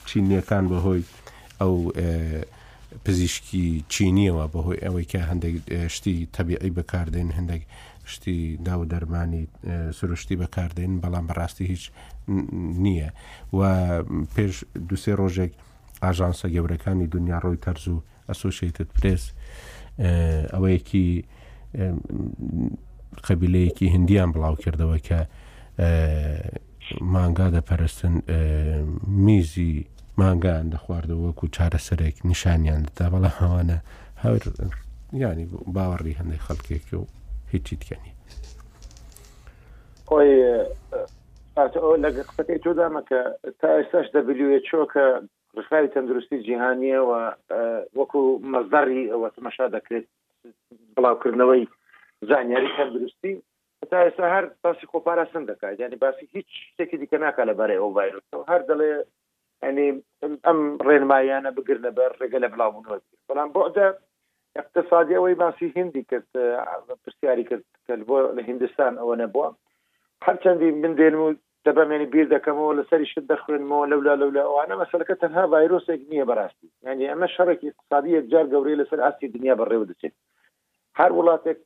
Speaker 1: چینییەکان بەهۆی ئەو پزیشکی چینییەوە، بەهۆی ئەوەی کە هەندێک شتی تەبیعی بەکاردێنن، هەندێک شتی داوودەرمانی سروشتی بەکاردێنن، بەڵام بە ڕاستی هیچ نییە و پێش دوو سێ ڕۆژێک ئاژانسە گەورەکانی دنیا ڕۆیتەرز و ئەسۆشەیتد پرێس ئەوەیەکی قەبیلەیەکی هندیان بڵاو کردەوە کە مانگا دەپەرستن میزی مانگان دەخواردەوە وەکو چارەسەرێک نیشانیان دەدا بەڵام هەوانە هەور ینی باوەڕی هەندێک خەڵکێکی و هیچی تکەنی
Speaker 2: خۆی ئەو لەگە قسەکەی تۆدامە کە تا ئێستاش دەبلیێ چۆکە ڕێکخراوی تەندروستی جیهانیە و وەکو مەزەڕی ئەوە تەمەشا دەکرێت بڵاوکردنەوەی زانیاری تەندروستی تا ئێستا هەر باسی خۆپاراستن دەکات یعنی باسی هیچ شتێکی دیکە ناکە لەبارەی ئەو ڤایرۆسەوە هەر دەڵێ ئەنی ئەم ڕێنمایانە بگرنە بەر ڕێگە لە بڵاوبوونەوە بەڵام بۆدە اقتصادی ئەوەی باسی هندی کرد پرسیاری کرد کە بۆ لە هندستان ئەوە نەبووە هەرچەندی من دێنم و دەبەم یانی بیر دەکەمەوە لەسەری شت دەخوێنمەوە لەولا لەولا ئەوانە مەسەلەکە تەنها ڤایرۆسێک نییە بەراستی یانی ئەمە شەڕێکی اقتصادی یەکجار گەورەی لەسەر ئاستی دنیا بەڕێوە دەچێت هەر وڵاتێک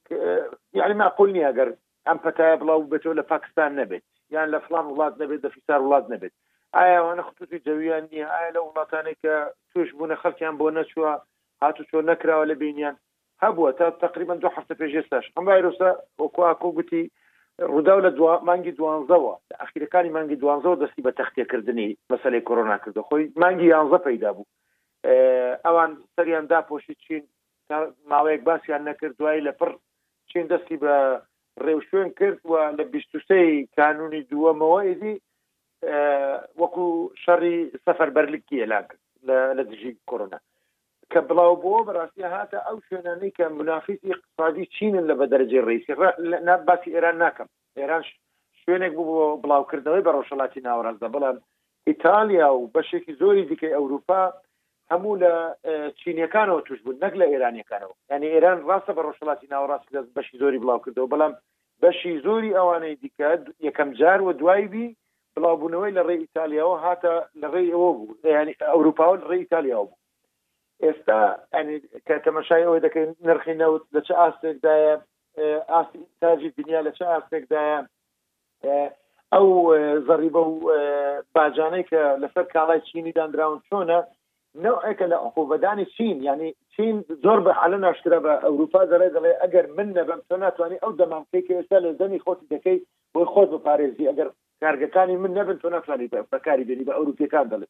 Speaker 2: یعنی ماقول نییە گەر ئەم پەتایە بڵاو بێتەوە لە پاکستان نەبێت یان لە فلان وڵات نەبێت لە فیسار وڵات نەبێت ئایاوانە خصوصی جەویان نییە ئایا لە وڵاتانێک کە توش بوونە خەڵکیان بۆ نەچووە هاتو چۆ نەکراوە لە بینیان هەبووە تا تەقریبەن دوو هەفتە پێش ئێستاش ئەم ڤایرۆسە وەکو ئاکۆ گوتی ڕووداو لە دوا مانگی دوانزەوە لە ئەخیرەکانی مانگی دوانزەوە دەستی بە تەختێکردنی مەسەلەی کۆرۆنا کردو خۆی مانگی یانزە پەیدا بوو ئەوان سەریان داپۆشی چین تا ماوەیەک باسیان نەکرد دوای لە پڕ چین دەستی بە ڕێوشوێن کرد و لە بیستوسەی کانونی دووەمەوە ئیدی وەکو شەڕی سەفەر بەرلکی ئێلان کرد لە دژی کۆرۆنا کە بڵاو بۆوە بەڕاستی هاتە ئەو شوێنانەی کە منافیسی ئیقتسادی چینن لە بەدەرەجەی ڕەئیسی ڕە نا باسی ئێران ناکەم ئێران شوێنێک بوو بۆ بڵاوکردنەوەی بە ڕۆژهەڵاتی ناوەڕاستدا بەڵام ئیتالیا و بەشێکی زۆری دیکەی ئەوروپا هەموو لە چینیەکانەوە توش بوون نەک لە ئێرانیەکانەوە یعنی ئێران ڕاستە بە ڕۆژهڵاتی ناوەڕاست لە بەشی زۆری بڵاو کردەوە بەڵام بەشی زۆری ئەوانەی دیکە یەکەم جار و دوای بی بڵاوبوونەوەی لە ڕێی ئیتالیاوە هاتە لە ڕێی ئەوە بوو ینی ئەوروپاوە لە ڕێی ئیتالیاوە بوو ئێستا ئەنی کە تەمەشای ئەوەی دەکەین نرخی نەوت لە چ ئاستێکدایە ئاستی تاجی دنیا لە چ ئاستێکدایە ئەو زەڕیبە و باجانەی کە لەسەر کاڵای چینی دانراون چۆنە نەوعێکە لە عقوبەدانی چین یانی چین زۆر بە علەن ئاشکرا بە ئەوروپا دەڵێ دەڵێ ئەگەر من نەبم تۆ ناتوانی ئەو دەمام بکەی کە ئێستا لە دەمی خۆتی دەکەی بۆی خۆت بپارێزی ئەگەر کارگەکانی من نەبن تۆ ناتوانی بەکاری بێنی بە ئەوروپیەکان دەڵێ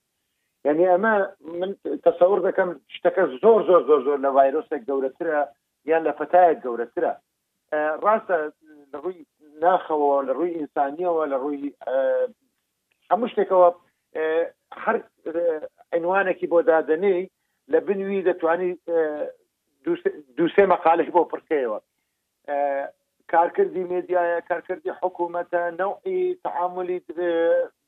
Speaker 2: یعنی ئەمە من تەسەور دەکەم شتەکە زۆر زۆر زۆر زۆر لە وایرۆسێک گەورەترە یان لە پەتایەک گەورەترە ڕاستە لە ڕووی ناخەوە لە ڕووی ئینسانیەوە لە ڕووی هەموو شتێکەوە هەر عنوانێکی بۆ دادەنێی لە بنوی دەتوانی دووسێ مەقالش بۆ پڕکەیەوە کارکردی مێدیایە کارکردی حکوومەتە نەوعی تعاملی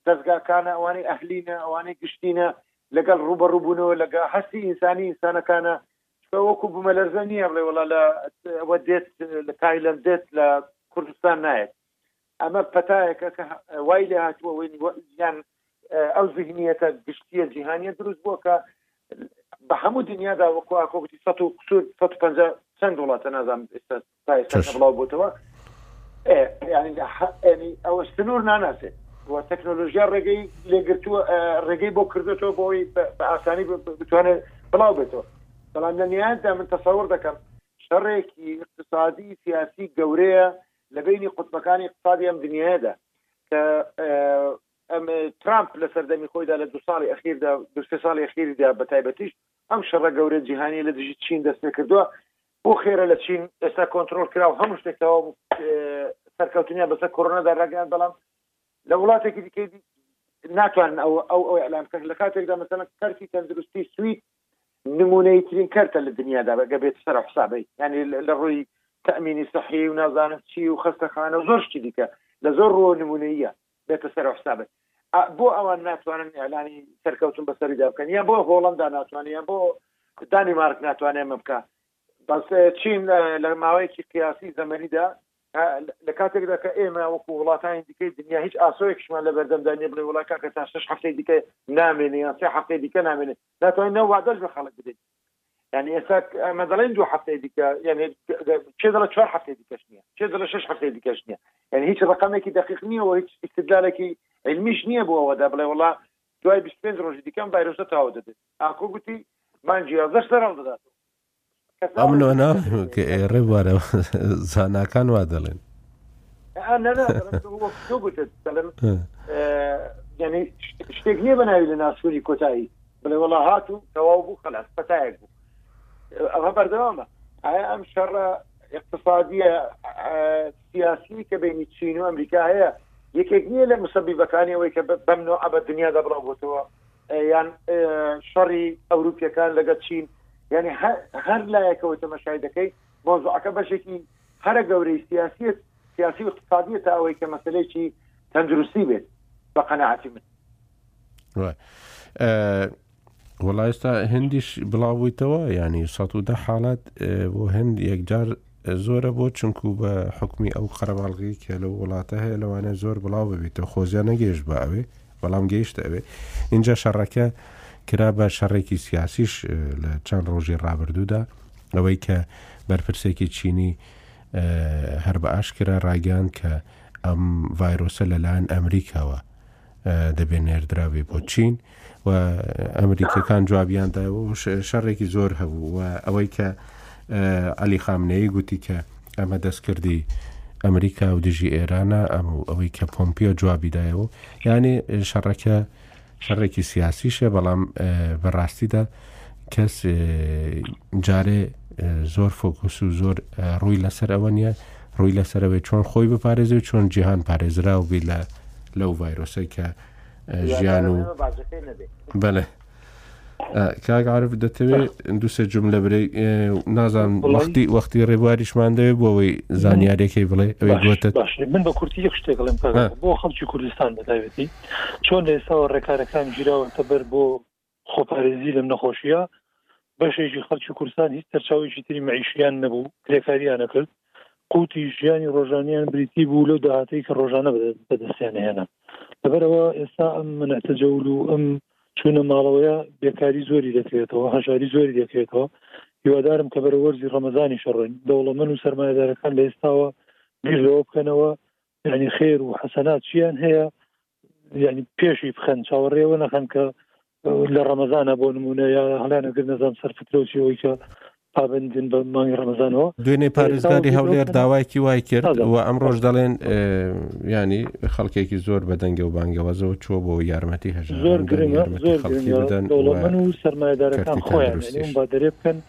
Speaker 2: دەستگاکانە ئەوانەی ئەهلینە ئەوانەی گشتینە لەگەڵ ڕوبەڕوبوونەوە لەگە هەستی ئینسانی ئینسانەکانە وەکو بوومە لەرزە نییە بڵێ وڵا لە ئەوە دێت لە تایلند دێت لە کوردستان نایێت ئەمە پەتایەکە کە وای لێ هاتووە ویان ئەو زیهنیەتە گشتیە جیهانیە دروست بووە کە بە هەموو دنیادا وەکو ئاکۆبتی سە و قسوور 150 چەند وڵاتە نازانم ئێستا تا ئێستا چش. بڵاو بۆتەوە ئێ، یعنی لە حە- یعنی ئەوە سنوور ناناسێت و تەکنۆلۆژیا ڕێگەی لێگرتووە ئە، ڕێگەی بۆ کردوێتەوە بۆی بە بە ئاسانی ب- ب- بتوانێت بڵاو بێتەوە بەڵام لە نیایتدا من تەسەوڕ دەکەم شەڕێکی اقتصادی سیاسی گەورەیە لە بەینی قوتبەکانی ئیقتسادی ئەم دنیایەدا کە ترامپ لە سەردەمی خۆیدا لە دوو ساڵی ئەخیردا دو سێ ساڵی ئەخیردا بە تایبەتیش ئەم شەڕە گەورە جیهانی لە دژی چین دەست پێ کردووە بۆ خێرە لە چین ئێستا کۆنتترۆل کرا و هەموو شتێک تەواو سەرکەوتنیان بەسە کۆرۆنادا ڕاگەیان بەڵام لە وڵاتێکی دیکەی ناتوانن ئەو ئەو ئەو ئەلانکەش لە کاتێکدا مەسەن کەرتی تەندروستی سوید نمونەیی ترین کەرتە لە دنیادا ئەگەر بێتە سەرە حسابەی یانی لە ڕووی تەئمینی سەحی و نازانم چی و خەستەخانە و زۆر شتی دیکە لە زۆر ڕووە نمونەییە بێتە سەرە حسابەی بۆ ئەوان ناتوانن ئیعلانی سەرکەوتن بەسەریدا بکەن یا بۆ هۆڵەندا ناتوانێت یا بۆ دانیمارک ناتوانێت ئەمە بکە بەس چین لە ماوەیەکی قیاسی زەمەنیدا لە کاتێکدا کە ئێمە وەکو وڵاتانی دیکەی دنیا هیچ ئاسۆیەکشمان لە بەردەمدا نیە بڵێ وڵات کاکە تا شش هەفتەی دیکە نامێنێ یان سێ هەفتەی دیکە نامێنێ دەتوانین نە وادەش بە خەڵک بدەین یعنی ئێستا ئەمە دەڵێن دوو هەفتەی دیکە یعنی چێ دەڵە چوار هەفتەی دیکەش نیە چێ دەڵە شش هەفتەی دیکەش نیە یعنی هیچ ڕقامێکی دقیق نیە و هیچ استدلالێکی علمیش نییە بۆ ئەوەدا بڵێ وڵا دوای 25 ڕۆژی دیکەم ڤایرۆسە تاوا دەبێت ئاکۆ گوتی مانجی یازدەش سەرەڵ دەدات
Speaker 1: کەسا ئەمن وەرگرت وەناڵ کەسێک کە ئێ ڕێ بوارە زاناکان وا دەڵێن
Speaker 2: آه، نه نه دارم تو وقت تو گوتت دارم آه، یعنی شت- شتێک نییە بە ناوی لە ناسوری کۆتایی بڵێ وڵا هات و تەواو بوو خلاص پەتایەک بوو ئەوە بەردەوامە ئایا ئەم شەڕە اقتصادیە آه، سیاسی کە بینی چین و ئەمریکا هەیە یەکێک نییە لە مسەبیبەکانی ئەوەی کە بە- بەم نوع بە دنیادا بڵاو بۆتەوە یان شەڕی ئەوروپیەکان لەگە چین یعنی هەر لایەکەوە تەمەشای دەکەیت مۆزعەکە بەشێکی هەرە گەورەی سیاسیت سیاسی و اقتصادیە تا ئەوەی کە مەسلەیەکی تەندروستی بێت بە قەنەعاتی من
Speaker 1: وڵایستا هندیش بڵاوبوویتەوە ینی ١ حاڵات بۆ هند یەکجار زۆرە بۆ چونکوو بە حوکمی ئەو قەرەباڵغیەی کە لەو وڵاتە هەیە لەوانەیە زۆر بڵاو ببیتەوە خۆزیا نەگەیشت بە ئەوێ بەڵام گەیشتە ئەوێ اینجا شەڕەکە کرا بە شەڕێکی سیاسیش لە چەند ڕۆژی ڕابردوودا ئەوەی کە بەرپرسێکی چینی هەر بە ئاشکرا ڕاگەیان کە ئەم ڤایرۆسە لەلایەن ئەمریکاوە دەبێ نێردراوێ بۆ چین و ئەمریکیەکان جوابیان دا و شەڕێکی زۆر هەبوو و ئەوەی کە علی خامنەیە گوتی کە ئەمە دەستکردی ئەمریکا و دژی ئێرانە ئەم و ئەوەی کە پۆمپیۆ جوابیدایەوە یانێ شەڕەکە شەڕێکی سیاسیشە بەڵام بەڕاستیدا کەس جارێ زۆر فۆکوس و زۆر ڕووی لەسەر ئەوە نیە ڕووی لەسەرەوەی چۆن خۆی بپارێزی و چۆن جیهان پارێزراو بی لە لەو ڤایرۆسی کە ژیان و بەێ کاگعاعرف دەتەوێت دوسێ جم لە برێ نازان وەختی وەختی ڕێبواریشمان دەوێت بۆەوەی زانیارێکی بڵێ ئەوێ گوتە
Speaker 3: من بە کورتی یەک شتێک بڵێم بۆ خەڵکی کوردستان بەداوێتی چۆن لە ئێساوە ڕێکارەکان گیراوەتە بەر بۆ خۆپارێزی لەم نەخۆشیە بەشێکی خەڵکی کوردستان هیچ سەرچاوێکی تری مەعیشیان نەبوو کرێکاریان نەکرد قوتی ژیانی ڕۆژانیان بریتی بوو لەو داهاتەی کە ڕۆژانە بەدەستیان هێنا لەبەرەوە ئێستا ئەم منەتەجەول و ئەم چونە ماڵەوەیە بێکاری زۆری دەکرێتەوە هەژاری زۆری دەکرێتەوە هیوادارم کە بەرە وەرزی ڕەمەزانی شەڕۆین دەوڵەمەن و سەرمایدارەکان لە ئێستاوە بیر لەوە بکەنەوە ینی خێر و حەسەنات چیان هەیە یعنی پێشی بخەن چاوەڕێوە نەخەن کە لە ڕەمەزانە بۆ نمونە یا هەڵیانەگر نەزان سەر فترەوسی ئەوی کە پابندن بە مانگی ڕەمەزانەوە
Speaker 1: دوێنێ پارێزگاری هەولێر داوایکی وای کرد و ئەمڕۆژ دەڵێن ینی خەڵکێکی زۆر بە دەنگە و بانگەوازەوە چوە بۆ یارمەتی هەژ
Speaker 3: زۆر گرنگە زۆر بدەن و
Speaker 2: سەرمایدارەکان خۆیان بە دەرێ بکەن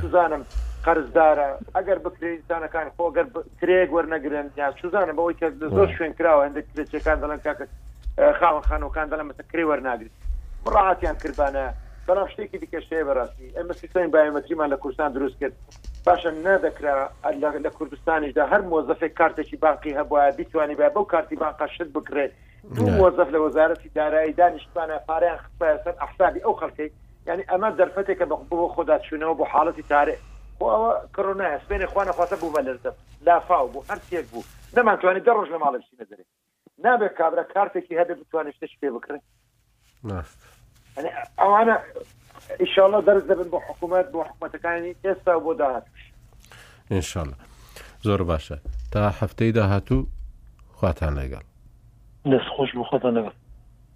Speaker 2: چوزانم قەرزدارە ئەگەر بکرێ ئینسانەکان خۆ گەر کرێک وەرنەگرن یان چوزانم بەوەی کە زۆر شوێن کراوە هەندێک کرێچەکان دەڵێن کاکە خاوەن خانەکان دەڵێن مەسە کرێ وەرناگرن مڕاتیان کردبانە بەڵام شتێکی دیکەشەیە بەڕاستی ئەمە سیستەمی بایۆمەتریمان لە کوردستان دروست کرد باشە نادەکرا لە کوردستانیشدا هەر مۆزەفێک کارتێکی بانقی هەبووە بیتوانی بە بەو کارتی بانقا شت بکرێت دوو مۆزەف لە وەزارەتی دارایی دانیشتوانە پاریان خستایە سەر ئەحسابی ئەو خەڵکەی یانی ئەمە دەرفەتێکە بە بۆ خۆدا چوونەوە بۆ حاڵەتی تارێ خۆ ئەوە کڕۆ نایە سپێنێ خوا نەخواستە بوومە لەرزەم لافاو بوو هەر تێک بوو نەمان توانانی دە ڕۆژ لە ماڵێ بچینە دەرێ نابێت کابرا کارتێکی هەبێ بتوانێت شتێک پێ بکڕێ ئەوانە ئیشاڵە دەرز دەبن بۆ حکوومەت بۆ حکوومەتەکانی ئێستا و بۆ داهاتوش
Speaker 1: انشاءله زۆر باشە تا هەفتەی داهاتوو خواتان لەگەڵ
Speaker 3: دەست خۆش بخۆتان لەگەڵ